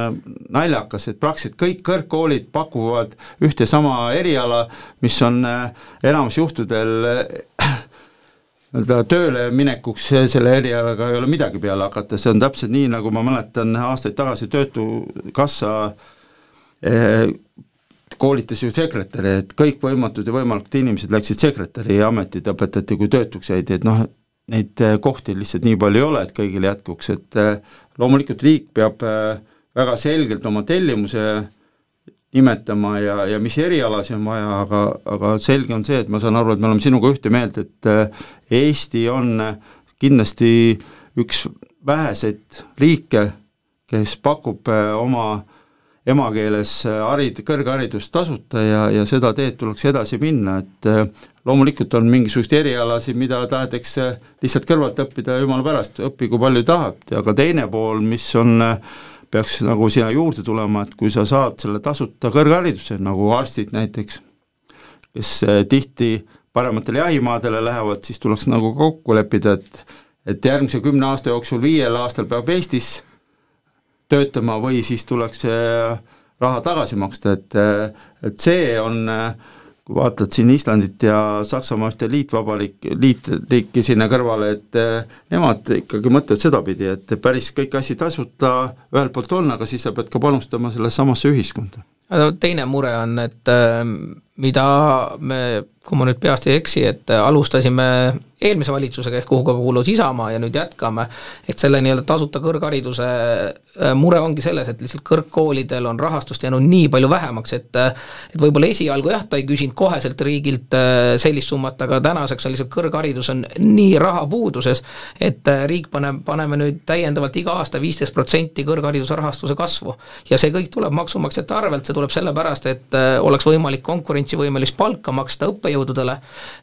naljakas, et praktiliselt kõik kõrgkoolid pakuvad ühte sama eriala, mis on enamus juhtudel nii-öelda tööle minekuks selle erialaga ei ole midagi peale hakata, see on täpselt nii, nagu ma mäletan aastaid tagasi Töötukassa eh, koolitas ju sekretäre, et kõikvõimatud ja võimalikud inimesed läksid sekretäri ametit, õpetati, kui töötuks jäid, et noh, neid äh, kohti lihtsalt nii palju ei ole, et kõigile jätkuks, et äh, loomulikult riik peab äh, väga selgelt oma tellimuse nimetama ja, ja mis erialasi on vaja, aga, aga selge on see, et ma saan aru, et me oleme sinuga ühte meelt, et Eesti on kindlasti üks väheseid riike, kes pakub oma emakeeles harid-, kõrgharidust tasuta ja, ja seda teed tuleks edasi minna, et äh, loomulikult on mingisuguseid erialasid, mida tahetakse lihtsalt kõrvalt õppida jumala pärast, õppigu palju tahab, aga teine pool, mis on, äh, peaks nagu sinna juurde tulema, et kui sa saad selle tasuta kõrghariduse, nagu arstid näiteks, kes äh, tihti parematele jahimaadele lähevad, siis tuleks nagu kokku leppida, et et järgmise kümne aasta jooksul, viiel aastal peab Eestis töötama või siis tuleks see raha tagasi maksta, et, et see on, kui vaatad siin Islandit ja Saksamaa ühte liitvabariik, liitriiki sinna kõrvale, et nemad ikkagi mõtlevad sedapidi, et päris kõik asi tasuta ühelt poolt on, aga siis sa pead ka panustama sellesse samasse ühiskonda. teine mure on, et mida me, kui ma nüüd peast ei eksi, et alustasime eelmise valitsusega, ehk kuhu ka kuulus Isamaa ja nüüd jätkame, et selle nii-öelda tasuta kõrghariduse äh, mure ongi selles, et lihtsalt kõrgkoolidel on rahastust jäänud nii palju vähemaks, et et võib-olla esialgu jah, ta ei küsinud koheselt riigilt äh, sellist summat, aga tänaseks on lihtsalt kõrgharidus on nii rahapuuduses, et äh, riik paneb, paneme nüüd täiendavalt iga aasta viisteist protsenti kõrghariduse rahastuse kasvu. ja see kõik tuleb maksumaksjate arvelt, see tuleb sellepärast, et oleks võimalik konkurentsivõimelist palka maksta õppejõududele,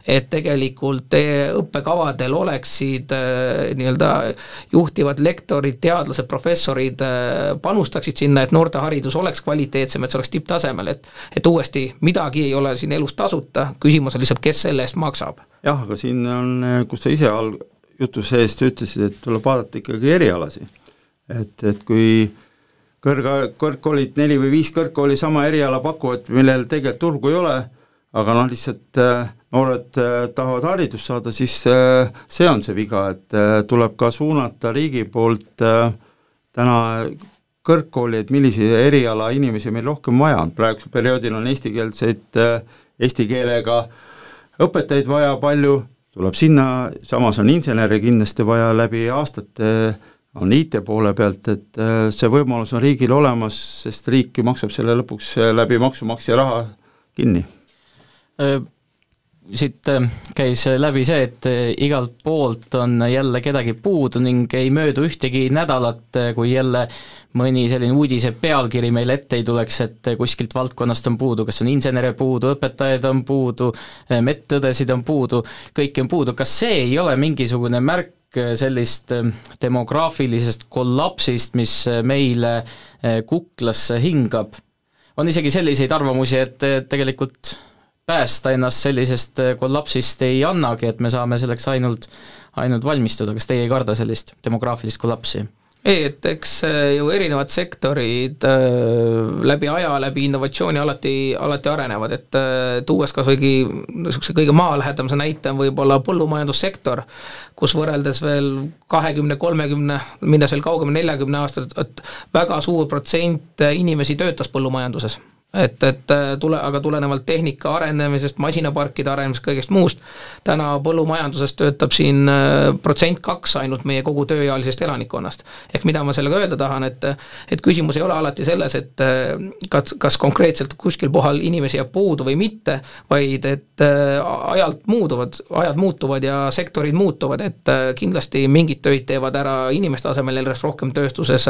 et tegelikult õppe õppekavadel oleksid äh, nii-öelda juhtivad lektorid, teadlased, professorid äh, panustaksid sinna, et noorteharidus oleks kvaliteetsem, et see oleks tipptasemel, et et uuesti, midagi ei ole siin elus tasuta, küsimus on lihtsalt, kes selle eest maksab. jah, aga siin on, kus sa ise all jutu sees ütlesid, et tuleb vaadata ikkagi erialasi. et, et kui kõrg, kõrgkoolid, neli või viis kõrgkooli sama eriala pakuvad, millel tegelikult turgu ei ole, aga noh, lihtsalt äh, noored äh, tahavad haridust saada, siis äh, see on see viga, et äh, tuleb ka suunata riigi poolt täna kõrgkooli, et millise eriala inimesi meil rohkem vaja on, praegusel perioodil on eestikeelseid, eesti keelega õpetajaid vaja palju, tuleb sinna, samas on insenere kindlasti vaja läbi aastate, on IT poole pealt, et see võimalus on riigil olemas, sest riik ju maksab selle lõpuks läbi maksumaksja raha kinni. Siit äh, käis läbi see, et äh, igalt poolt on jälle kedagi puudu ning ei möödu ühtegi nädalat, äh, kui jälle mõni selline uudise pealkiri meile ette ei tuleks, et kuskilt valdkonnast on puudu, kas on insenere puudu, õpetajaid on puudu, medõdesid on puudu, kõiki on puudu, kas see ei ole mingisugune märk sellist demograafilisest kollapsist, mis meile kuklasse hingab? on isegi selliseid arvamusi, et tegelikult päästa ennast sellisest äh, kollapsist ei annagi, et me saame selleks ainult, ainult valmistuda, kas teie ei karda sellist demograafilist kollapsi? Ei, et eks äh, ju erinevad sektorid äh, läbi aja, läbi innovatsiooni alati, alati arenevad, et tuues kas võigi niisuguse kõige maalähedamase näite on võib-olla põllumajandussektor, kus võrreldes veel kahekümne, kolmekümne, minnes veel kaugemale, neljakümne aastat, et väga suur protsent inimesi töötas põllumajanduses et, et äh, tule, aga tulenevalt tehnika arenemisest, masinaparkide arenemisest, kõigest muust, täna põllumajanduses töötab siin äh, protsent kaks ainult meie kogu tööealisest elanikkonnast. ehk mida ma sellega öelda tahan, et et küsimus ei ole alati selles, et äh, kas, kas konkreetselt kuskil kohal inimesi jääb puudu või mitte, vaid et ajalt muutuvad, ajad muutuvad ja sektorid muutuvad, et kindlasti mingid töid teevad ära inimeste asemel järjest rohkem tööstuses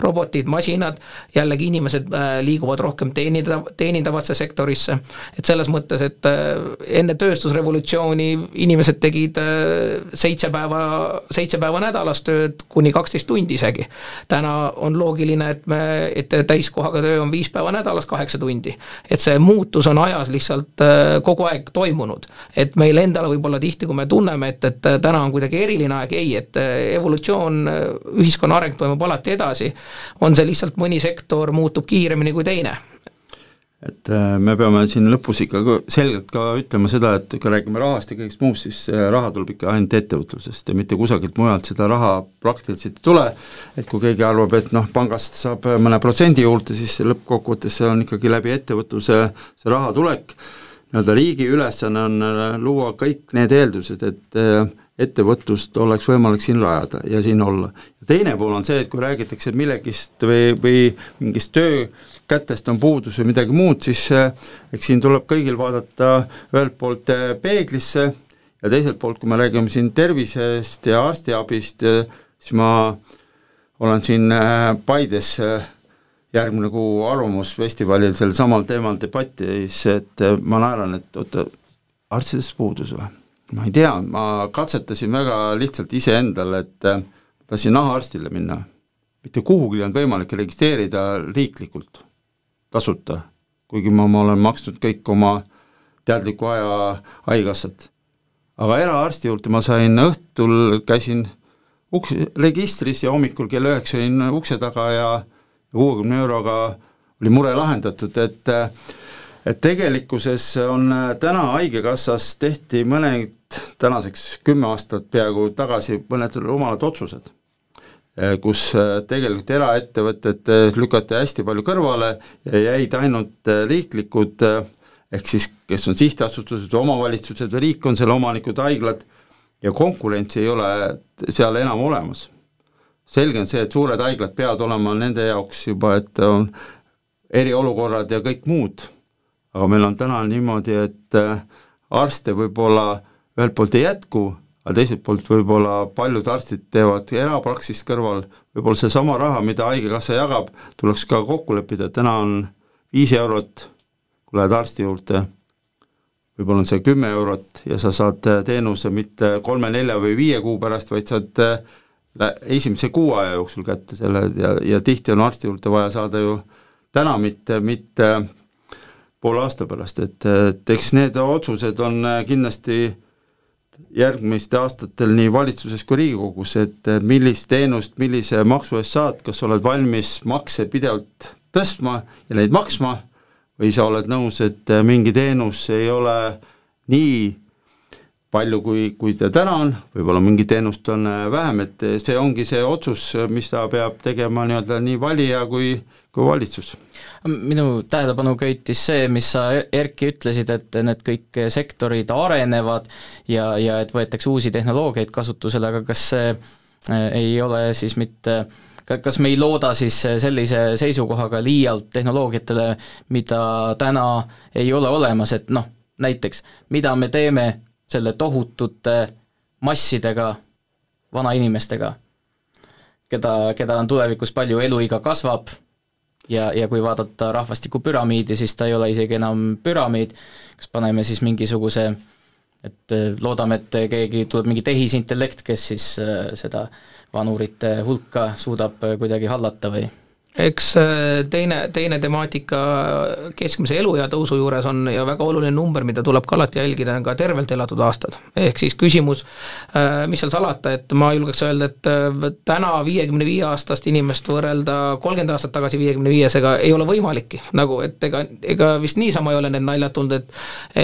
robotid, masinad, jällegi inimesed liiguvad rohkem teenindajatena, teenida, teenindavasse sektorisse. et selles mõttes, et äh, enne tööstusrevolutsiooni inimesed tegid äh, seitse päeva, seitse päeva nädalas tööd kuni kaksteist tundi isegi. täna on loogiline, et me, et täiskohaga töö on viis päeva nädalas, kaheksa tundi. et see muutus on ajas lihtsalt äh, kogu aeg toimunud. et meil endal võib-olla tihti, kui me tunneme, et, et täna on kuidagi eriline aeg, ei, et evolutsioon, ühiskonna areng toimub alati edasi, on see lihtsalt mõni sektor muutub kiiremini kui teine et äh, me peame siin lõpus ikka selgelt ka ütlema seda, et kui räägime rahast ja kõigest muust, siis raha tuleb ikka ainult ettevõtlusest ja mitte kusagilt mujalt seda raha praktiliselt ei tule, et kui keegi arvab, et noh, pangast saab mõne protsendi juurde, siis lõppkokkuvõttes see on ikkagi läbi ettevõtluse see raha tulek, nii-öelda riigi ülesanne on äh, luua kõik need eeldused, et äh, ettevõtlust oleks võimalik siin rajada ja siin olla. teine pool on see, et kui räägitakse millegist või, või mingist töökätest on puudus või midagi muud, siis eh, eks siin tuleb kõigil vaadata ühelt poolt eh, peeglisse ja teiselt poolt, kui me räägime siin tervisest ja arstiabist, siis ma olen siin Paides järgmine kuu Arvamusfestivalil sel samal teemal debatis, et ma naeran, et oota, arstidest puudus või? ma ei tea, ma katsetasin väga lihtsalt iseendale, et äh, tahtsin nahaarstile minna. mitte kuhugi ei olnud võimalik registreerida riiklikult, tasuta, kuigi ma, ma olen maksnud kõik oma teadliku aja haigekassat. aga eraarsti juurde ma sain õhtul, käisin uks, registris ja hommikul kell üheksa olin ukse taga ja kuuekümne euroga oli mure lahendatud, et et tegelikkuses on täna Haigekassas tehti mõned tänaseks kümme aastat peaaegu tagasi mõned rumalad otsused, kus eh, tegelikult eraettevõtted eh, lükati hästi palju kõrvale ja jäid ainult riiklikud ehk siis kes on sihtasutused või omavalitsused või riik on selle omanikud, haiglad, ja konkurentsi ei ole seal enam olemas. selge on see, et suured haiglad peavad olema nende jaoks juba, et on eriolukorrad ja kõik muud, aga meil on täna niimoodi, et arste võib-olla ühelt poolt ei jätku, aga teiselt poolt võib-olla paljud arstid teevad erapraksist kõrval, võib-olla seesama raha, mida Haigekassa jagab, tuleks ka kokku leppida, täna on viis eurot, kui lähed arsti juurde, võib-olla on see kümme eurot ja sa saad teenuse mitte kolme-nelja või viie kuu pärast, vaid saad esimese kuu aja jooksul kätte selle ja, ja tihti on arsti juurde vaja saada ju täna, mitte, mitte poole aasta pärast, et, et eks need otsused on kindlasti järgmistel aastatel nii valitsuses kui Riigikogus, et millist teenust, millise maksu eest saad, kas oled valmis makse pidevalt tõstma ja neid maksma või sa oled nõus, et mingi teenus ei ole nii palju, kui, kui ta täna on, võib-olla mingi teenust on vähem, et see ongi see otsus, mis ta peab tegema nii-öelda nii valija kui, kui valitsus. Minu tähelepanu köitis see, mis sa, Erki, ütlesid, et need kõik sektorid arenevad ja, ja et võetakse uusi tehnoloogiaid kasutusele, aga kas see äh, ei ole siis mitte kas me ei looda siis sellise seisukohaga liialt tehnoloogiatele, mida täna ei ole olemas, et noh, näiteks mida me teeme selle tohutute massidega vanainimestega, keda, keda on tulevikus palju, eluiga kasvab, ja, ja kui vaadata rahvastikupüramiidi, siis ta ei ole isegi enam püramiid, kas paneme siis mingisuguse et äh, loodame, et keegi, tuleb mingi tehisintellekt, kes siis äh, seda vanurite hulka suudab äh, kuidagi hallata või eks äh, teine, teine temaatika keskmise eluea tõusu juures on ja väga oluline number, mida tuleb ka alati jälgida, on ka tervelt elatud aastad. ehk siis küsimus, äh, mis seal salata, et ma julgeks öelda, et äh, täna viiekümne viie aastast inimest võrrelda kolmkümmend aastat tagasi viiekümne viiesega ei ole võimalikki, nagu et ega, ega vist niisama ei ole need naljad tulnud, et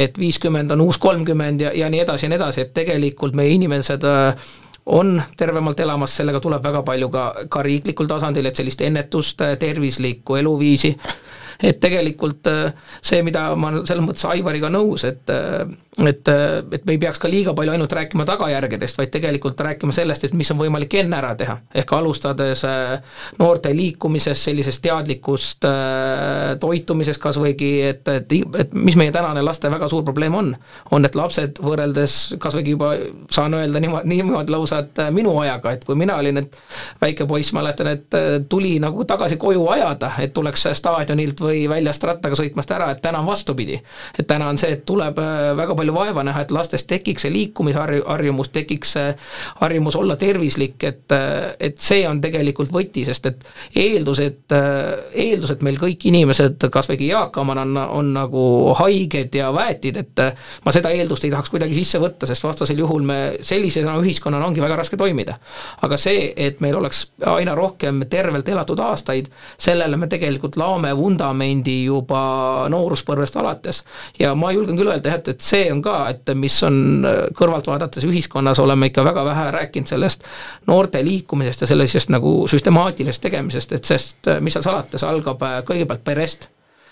et viiskümmend on uus kolmkümmend ja, ja nii edasi ja nii edasi, et tegelikult meie inimesed äh, on tervemalt elamas, sellega tuleb väga palju ka, ka riiklikul tasandil, et sellist ennetust, tervislikku eluviisi et tegelikult äh, see, mida ma selles mõttes Aivariga nõus, et äh, et, äh, et me ei peaks ka liiga palju ainult rääkima tagajärgedest, vaid tegelikult rääkima sellest, et mis on võimalik enne ära teha. ehk alustades noorte liikumisest, sellisest teadlikust toitumisest kas võigi, et, et, et mis meie tänane laste väga suur probleem on, on, et lapsed võrreldes kas võigi juba saan öelda niimoodi, niimoodi lausa, et minu ajaga, et kui mina olin et väike poiss, mäletan, et tuli nagu tagasi koju ajada, et tuleks staadionilt või väljast rattaga sõitmast ära, et täna on vastupidi. et täna on see, et tuleb äh, väga palju vaeva näha, et lastes tekiks see liikumisharjumus, tekiks see harjumus olla tervislik, et, äh, et see on tegelikult võti, sest et eeldus, et, äh, eeldus, et meil kõik inimesed, kas või eakamad on, on nagu haiged ja väetid, et ma seda eeldust ei tahaks kuidagi sisse võtta, sest vastasel juhul me sellisena ühiskonnana ongi väga raske toimida. aga see, et meil oleks aina rohkem tervelt elatud aastaid, sellele me tegelikult laome vundamendi vundamendi juba nooruspõlvest alates. ja ma julgen küll öelda jah, et, et see on ka, et mis on kõrvalt vaadates ühiskonnas oleme ikka väga vähe rääkinud sellest noorte liikumisest ja sellisest nagu süstemaatilisest tegemisest, et sest mis seal salata, see algab kõigepealt perest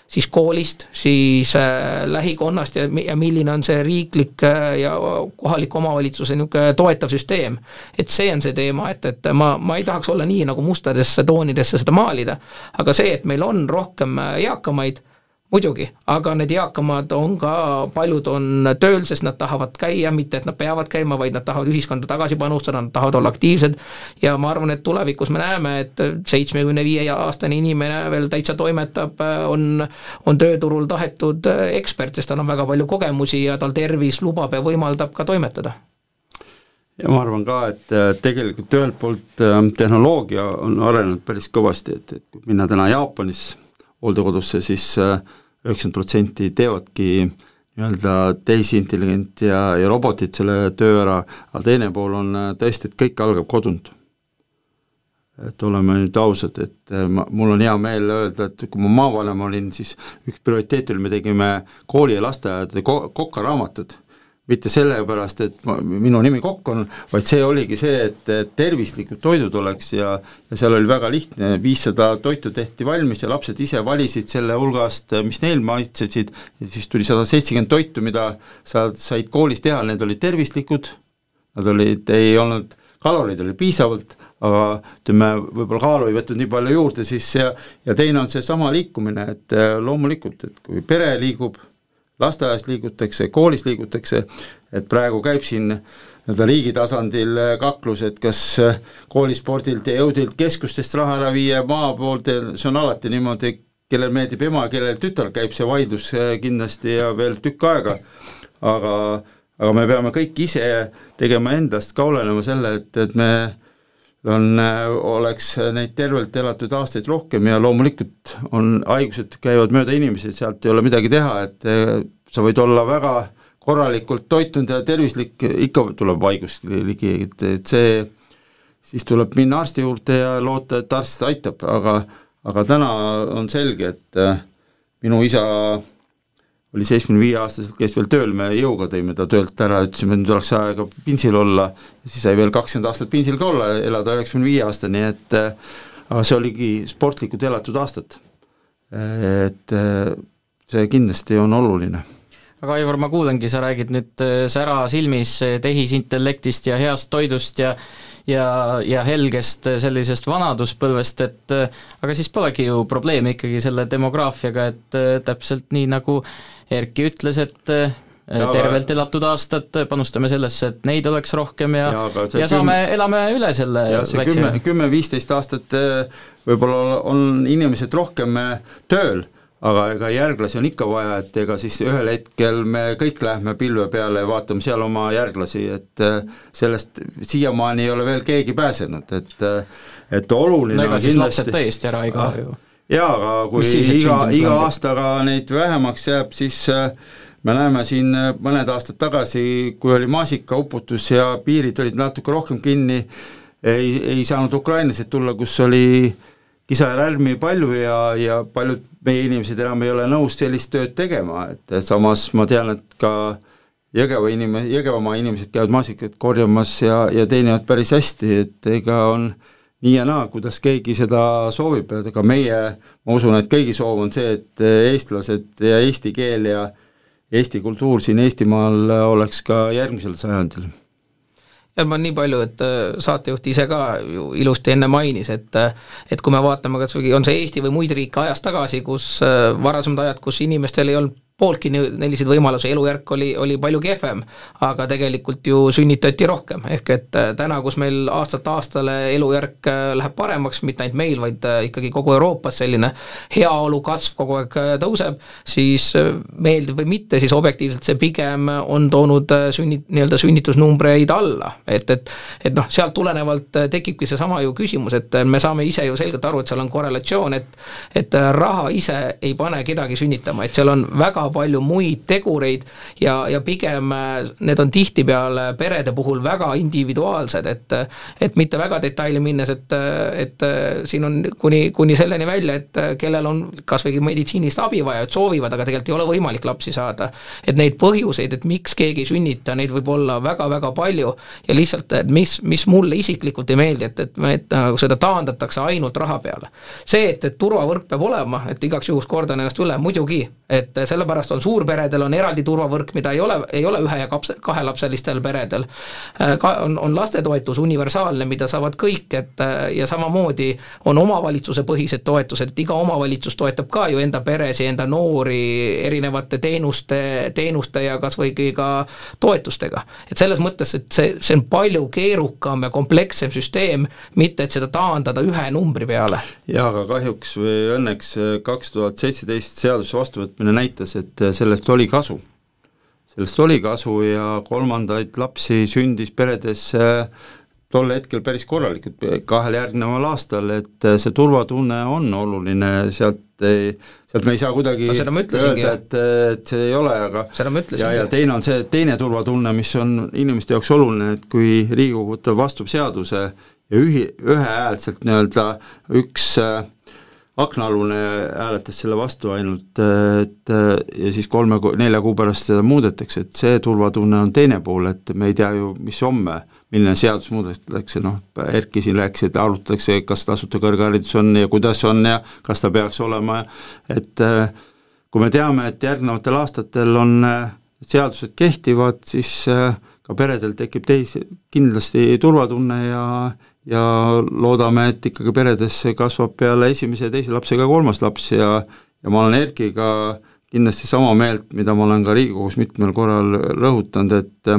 siis koolist, siis äh, lähikonnast ja, ja milline on see riiklik äh, ja kohaliku omavalitsuse niisugune toetav süsteem. et see on see teema, et, et ma, ma ei tahaks olla nii nagu mustadesse toonidesse seda maalida, aga see, et meil on rohkem äh, eakamaid, muidugi, aga need eakamad on ka, paljud on tööl, sest nad tahavad käia, mitte et nad peavad käima, vaid nad tahavad ühiskonda tagasi panustada, nad tahavad olla aktiivsed. ja ma arvan, et tulevikus me näeme, et seitsmekümne viie aastane inimene veel täitsa toimetab, on, on tööturul tahetud ekspert, sest tal on väga palju kogemusi ja tal tervis lubab ja võimaldab ka toimetada ja ma arvan ka, et tegelikult ühelt poolt tehnoloogia on arenenud päris kõvasti, et, et kui minna täna Jaapanis hooldekodusse, siis äh, üheksakümmend protsenti teevadki nii-öelda tehisintelligent ja, ja robotid selle töö ära, aga teine pool on äh, tõesti, et kõik algab kodunt. et oleme nüüd ausad, et äh, ma, mul on hea meel öelda, et kui ma maavanem olin, siis üks prioriteet oli, me tegime kooli ja lasteaedade ko-, kokaraamatud mitte sellepärast, et ma, minu nimi Kokk on, vaid see oligi see, et tervislikud toidud oleks ja ja seal oli väga lihtne, viissada toitu tehti valmis ja lapsed ise valisid selle hulgast, mis neil maitsesid, siis tuli sada seitsekümmend toitu, mida sa said koolis teha, need olid tervislikud, nad olid, ei olnud, kaloreid oli piisavalt, aga ütleme, võib-olla kaalu ei võtnud nii palju juurde, siis ja ja teine on seesama liikumine, et loomulikult, et kui pere liigub, lasteaias liigutakse, koolis liigutakse, et praegu käib siin nii-öelda riigi tasandil kaklus, et kas koolispordilt ja jõudilt keskustest raha ära viia maa poolt, see on alati niimoodi, kellel meeldib ema, kellel tütar, käib see vaidlus kindlasti ja veel tükk aega, aga aga me peame kõik ise tegema endast ka olenema selle, et, et me on, oleks neid tervelt elatud aastaid rohkem ja loomulikult on, haigused käivad mööda inimesi, sealt ei ole midagi teha, et eh, sa võid olla väga korralikult toitunud ja tervislik, ikka tuleb haigus ligi, et, et see, siis tuleb minna arsti juurde ja loota, et arst aitab, aga aga täna on selge, et minu isa oli seitsmekümne viie aastaselt, käis veel tööl, me jõuga tõime ta töölt ära, ütlesime, et nüüd oleks aega pinsil olla, siis sai veel kakskümmend aastat pinsil ka olla, elada üheksakümne viie aastani, et aga see oligi sportlikult elatud aastad. et see kindlasti on oluline aga Aivar, ma kuulengi, sa räägid nüüd sära silmis tehisintellektist ja heast toidust ja ja, ja helgest sellisest vanaduspõlvest, et aga siis polegi ju probleemi ikkagi selle demograafiaga, et täpselt nii, nagu Erki ütles, et äh, ja, tervelt elatud aastad, panustame sellesse, et neid oleks rohkem ja, ja, ja saame elame üle selle see kümme, kümme-viisteist aastat äh, võib-olla on inimesed rohkem äh, tööl, aga ega järglasi on ikka vaja, et ega siis ühel hetkel me kõik lähme pilve peale ja vaatame seal oma järglasi, et sellest siiamaani ei ole veel keegi pääsenud, et et oluline no ega siis kindlasti... lapsed täiesti ära ei kao ah, ju jaa, aga kui siis, iga, iga aastaga neid vähemaks jääb, siis äh, me näeme siin äh, mõned aastad tagasi, kui oli maasikauputus ja piirid olid natuke rohkem kinni, ei, ei saanud ukrainlased tulla, kus oli kisa ja lärmi palju ja, ja paljud meie inimesed enam ei ole nõus sellist tööd tegema, et samas ma tean, et ka Jõgeva inim-, Jõgevamaa inimesed käivad maasikat korjamas ja, ja teenivad päris hästi, et ega on äh, nii ja naa, kuidas keegi seda soovib, et ega meie, ma usun, et kõigi soov on see, et eestlased ja eesti keel ja eesti kultuur siin Eestimaal oleks ka järgmisel sajandil. Ja ma nii palju, et äh, saatejuht ise ka ju ilusti enne mainis, et äh, et kui me vaatame kas või on see Eesti või muid riike ajas tagasi, kus äh, varasemad ajad, kus inimestel ei olnud pooltki selliseid võimalusi, elujärk oli, oli palju kehvem, aga tegelikult ju sünnitati rohkem, ehk et äh, täna, kus meil aastast aastale elujärk äh, läheb paremaks, mitte ainult meil, vaid äh, ikkagi kogu Euroopas selline heaolu kasv kogu aeg tõuseb, siis meeldib või mitte, siis objektiivselt see pigem on toonud sünni, nii-öelda sünnitusnumbreid alla, et, et et noh, sealt tulenevalt tekibki seesama ju küsimus, et me saame ise ju selgelt aru, et seal on korrelatsioon, et et raha ise ei pane kedagi sünnitama, et seal on väga väga palju muid tegureid ja, ja pigem need on tihtipeale perede puhul väga individuaalsed, et et mitte väga detaili minnes, et, et siin on kuni, kuni selleni välja, et kellel on kas või meditsiinilist abi vaja, et soovivad, aga tegelikult ei ole võimalik lapsi saada. et neid põhjuseid, et miks keegi ei sünnita, neid võib olla väga-väga palju ja lihtsalt, et mis, mis mulle isiklikult ei meeldi, et, et, et nagu seda taandatakse ainult raha peale. see, et, et turvavõrk peab olema, et igaks juhuks kordan ennast üle, muidugi, et sellepärast on suurperedel on eraldi turvavõrk, mida ei ole, ei ole ühe ja kaps-, kahelapselistel peredel. Ka on, on lastetoetus universaalne, mida saavad kõik, et ja samamoodi on omavalitsuse põhised toetused, et iga omavalitsus toetab ka ju enda peresid, enda noori erinevate teenuste, teenuste ja kas või ka toetustega. et selles mõttes, et see, see on palju keerukam ja komplekssem süsteem, mitte et seda taandada ühe numbri peale. jaa, aga kahjuks või õnneks kaks tuhat seitseteist seaduse vastuvõtmine näitas, et sellest oli kasu. sellest oli kasu ja kolmandaid lapsi sündis peredes tol hetkel päris korralikult, kahel järgneval aastal, et see turvatunne on oluline, sealt ei, sealt me ei saa kuidagi no, öelda, et, et see ei ole, aga ja, ja teine on see teine turvatunne, mis on inimeste jaoks oluline, et kui Riigikogu võtab vastu seaduse ja ühi-, ühehäälselt nii-öelda üks äh, aknaalune hääletas selle vastu ainult, et ja siis kolme, nelja kuu pärast seda muudetakse, et see turvatunne on teine pool, et me ei tea ju, mis homme milline seadus muudetakse, noh, Erki siin rääkis, et arutatakse, kas tasuta kõrgharidus on ja kuidas on ja kas ta peaks olema, et äh, kui me teame, et järgnevatel aastatel on äh, seadused kehtivad, siis äh, ka peredel tekib teisi, kindlasti turvatunne ja ja loodame, et ikkagi peredes kasvab peale esimese ja teise lapse ka kolmas laps ja ja ma olen Erkiga kindlasti sama meelt, mida ma olen ka Riigikogus mitmel korral rõhutanud, et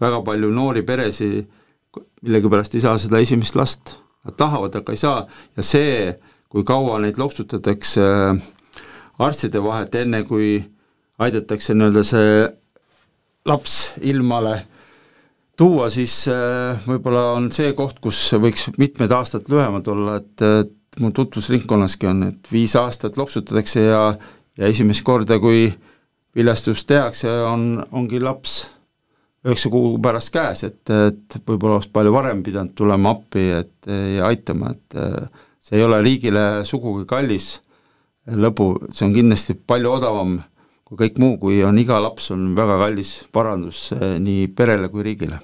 väga palju noori peresid millegipärast ei saa seda esimest last, nad tahavad, aga ei saa. Ja see, kui kaua neid loksutatakse äh, arstide vahet, enne kui aidatakse nii-öelda see laps ilmale tuua, siis äh, võib-olla on see koht, kus võiks mitmed aastad lühemad olla, et, et mu tutvusringkonnaski on, et viis aastat loksutatakse ja ja esimest korda, kui viljastus tehakse, on, ongi laps üheksa kuu pärast käes, et, et võib-olla oleks palju varem pidanud tulema appi, et ja aitama, et see ei ole riigile sugugi kallis lõbu, see on kindlasti palju odavam kui kõik muu, kui on iga laps, on väga kallis parandus eh, nii perele kui riigile.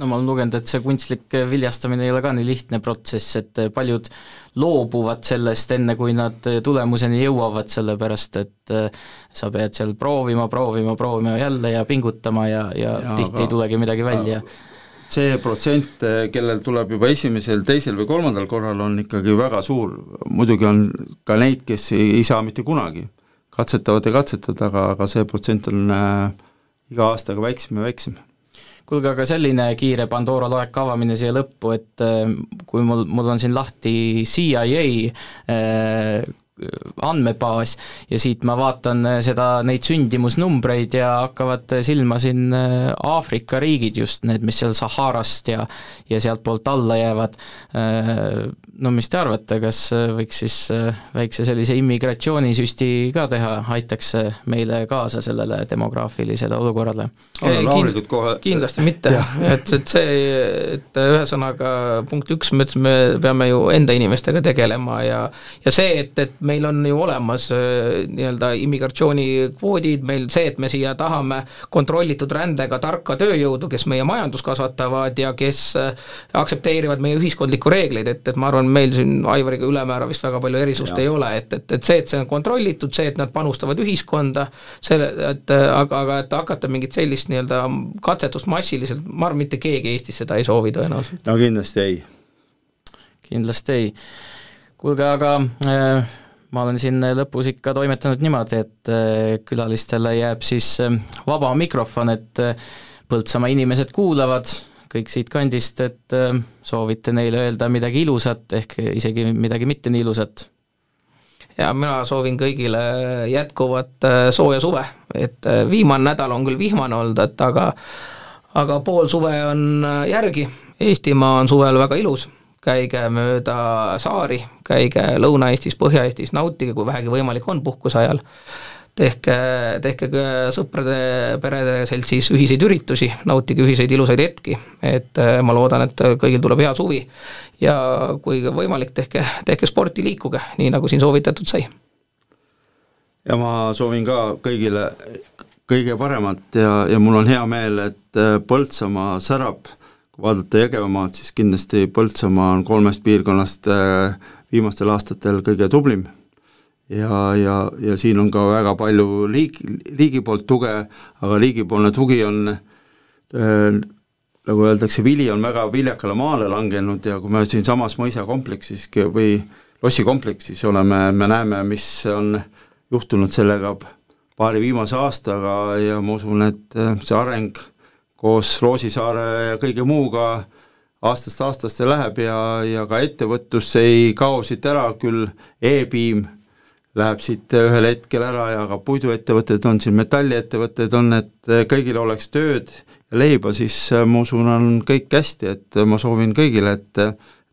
No ma olen lugenud, et see kunstlik viljastamine ei ole ka nii lihtne protsess, et paljud loobuvad sellest enne, kui nad tulemuseni jõuavad, sellepärast et sa pead seal proovima, proovima, proovima jälle ja pingutama ja, ja, ja tihti ei tulegi midagi välja. see protsent, kellel tuleb juba esimesel, teisel või kolmandal korral, on ikkagi väga suur, muidugi on ka neid, kes ei, ei saa mitte kunagi, katsetavad ja katsetavad, aga, aga see protsent on äh, iga aastaga väiksem ja väiksem. Kuulge, aga selline kiire Pandora laeka avamine siia lõppu, et äh, kui mul, mul on siin lahti CIA äh, andmebaas ja siit ma vaatan äh, seda, neid sündimusnumbreid ja hakkavad silma siin Aafrika riigid just, need, mis seal Saharast ja ja sealtpoolt alla jäävad, no mis te arvate, kas võiks siis väikse sellise immigratsioonisüsti ka teha, aitaks meile kaasa sellele demograafilisele olukorrale? rahulikult kohe. kindlasti mitte, et, et see, et ühesõnaga punkt üks, me ütlesime, me peame ju enda inimestega tegelema ja ja see, et, et meil on ju olemas äh, nii-öelda immigratsioonikvoodid, meil see, et me siia tahame kontrollitud rändega tarka tööjõudu, kes meie majandust kasvatavad ja kes äh, aktsepteerivad meie ühiskondlikku reegleid, et, et ma arvan, meil siin Aivariga ülemäära vist väga palju erisust ja. ei ole, et, et, et see, et see on kontrollitud, see, et nad panustavad ühiskonda, selle, et aga, aga et hakata mingit sellist nii-öelda katsetust massiliselt, ma arvan, mitte keegi Eestis seda ei soovi tõenäoliselt. no kindlasti ei. kindlasti ei. kuulge, aga äh, ma olen siin lõpus ikka toimetanud niimoodi, et äh, külalistele jääb siis äh, vaba mikrofon, et äh, Põltsamaa inimesed kuulavad kõik siit kandist, et soovite neile öelda midagi ilusat, ehk isegi midagi mitte nii ilusat. ja mina soovin kõigile jätkuvat sooja suve, et viimane nädal on küll vihmane olnud, et aga aga pool suve on järgi, Eestimaa on suvel väga ilus käige mööda saari, käige Lõuna-Eestis, Põhja-Eestis, nautige, kui vähegi võimalik on puhkuse ajal. tehke, tehke sõprade, perede seltsis ühiseid üritusi, nautige ühiseid ilusaid hetki, et äh, ma loodan, et kõigil tuleb hea suvi ja kui võimalik, tehke, tehke sporti, liikuge, nii nagu siin soovitatud sai. ja ma soovin ka kõigile kõige paremat ja, ja mul on hea meel, et äh, Põltsamaa särab, kui vaadata Jõgevamaad, siis kindlasti Põltsamaa on kolmest piirkonnast äh, viimastel aastatel kõige tublim. Ja, ja, ja siin on ka väga palju riik, riigi poolt tuge, aga riigipoolne tugi on äh, nagu öeldakse, vili on väga viljakale maale langenud ja kui me siinsamas mõisakompleksis või lossikompleksis oleme, me näeme, mis on juhtunud sellega paari viimase aastaga ja ma usun, et äh, see areng koos Roosisaare ja kõige muuga aastast aastasse läheb ja, ja ka ettevõtlus ei kao siit ära, küll e-piim läheb siit ühel hetkel ära ja ka puiduettevõtted on siin, metalliettevõtted on, et kõigil oleks tööd ja leiba, siis äh, ma usun, on kõik hästi, et ma soovin kõigile, et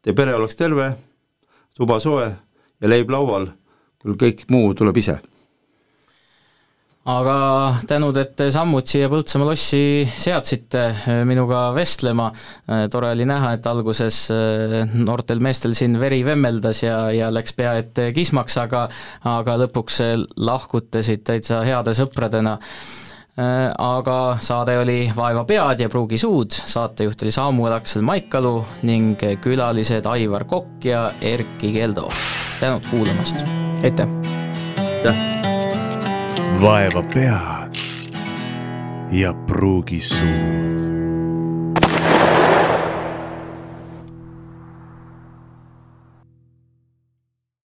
teie pere oleks terve, tuba soe ja leib laual, küll kõik muu tuleb ise aga tänud, et te sammud siia Põltsamaa lossi seadsite äh, minuga vestlema, äh, tore oli näha, et alguses äh, noortel meestel siin veri vemmeldas ja, ja läks pea ette kismaks, aga aga lõpuks lahkutasid täitsa heade sõpradena aga saade oli Vaeva pead ja pruugi suud, saatejuht oli Samuel Aksel Maikalu ning külalised Aivar Kokk ja Erkki Keldo. tänud kuulamast! aitäh! aitäh! Vaeva pead ja pruugi suud.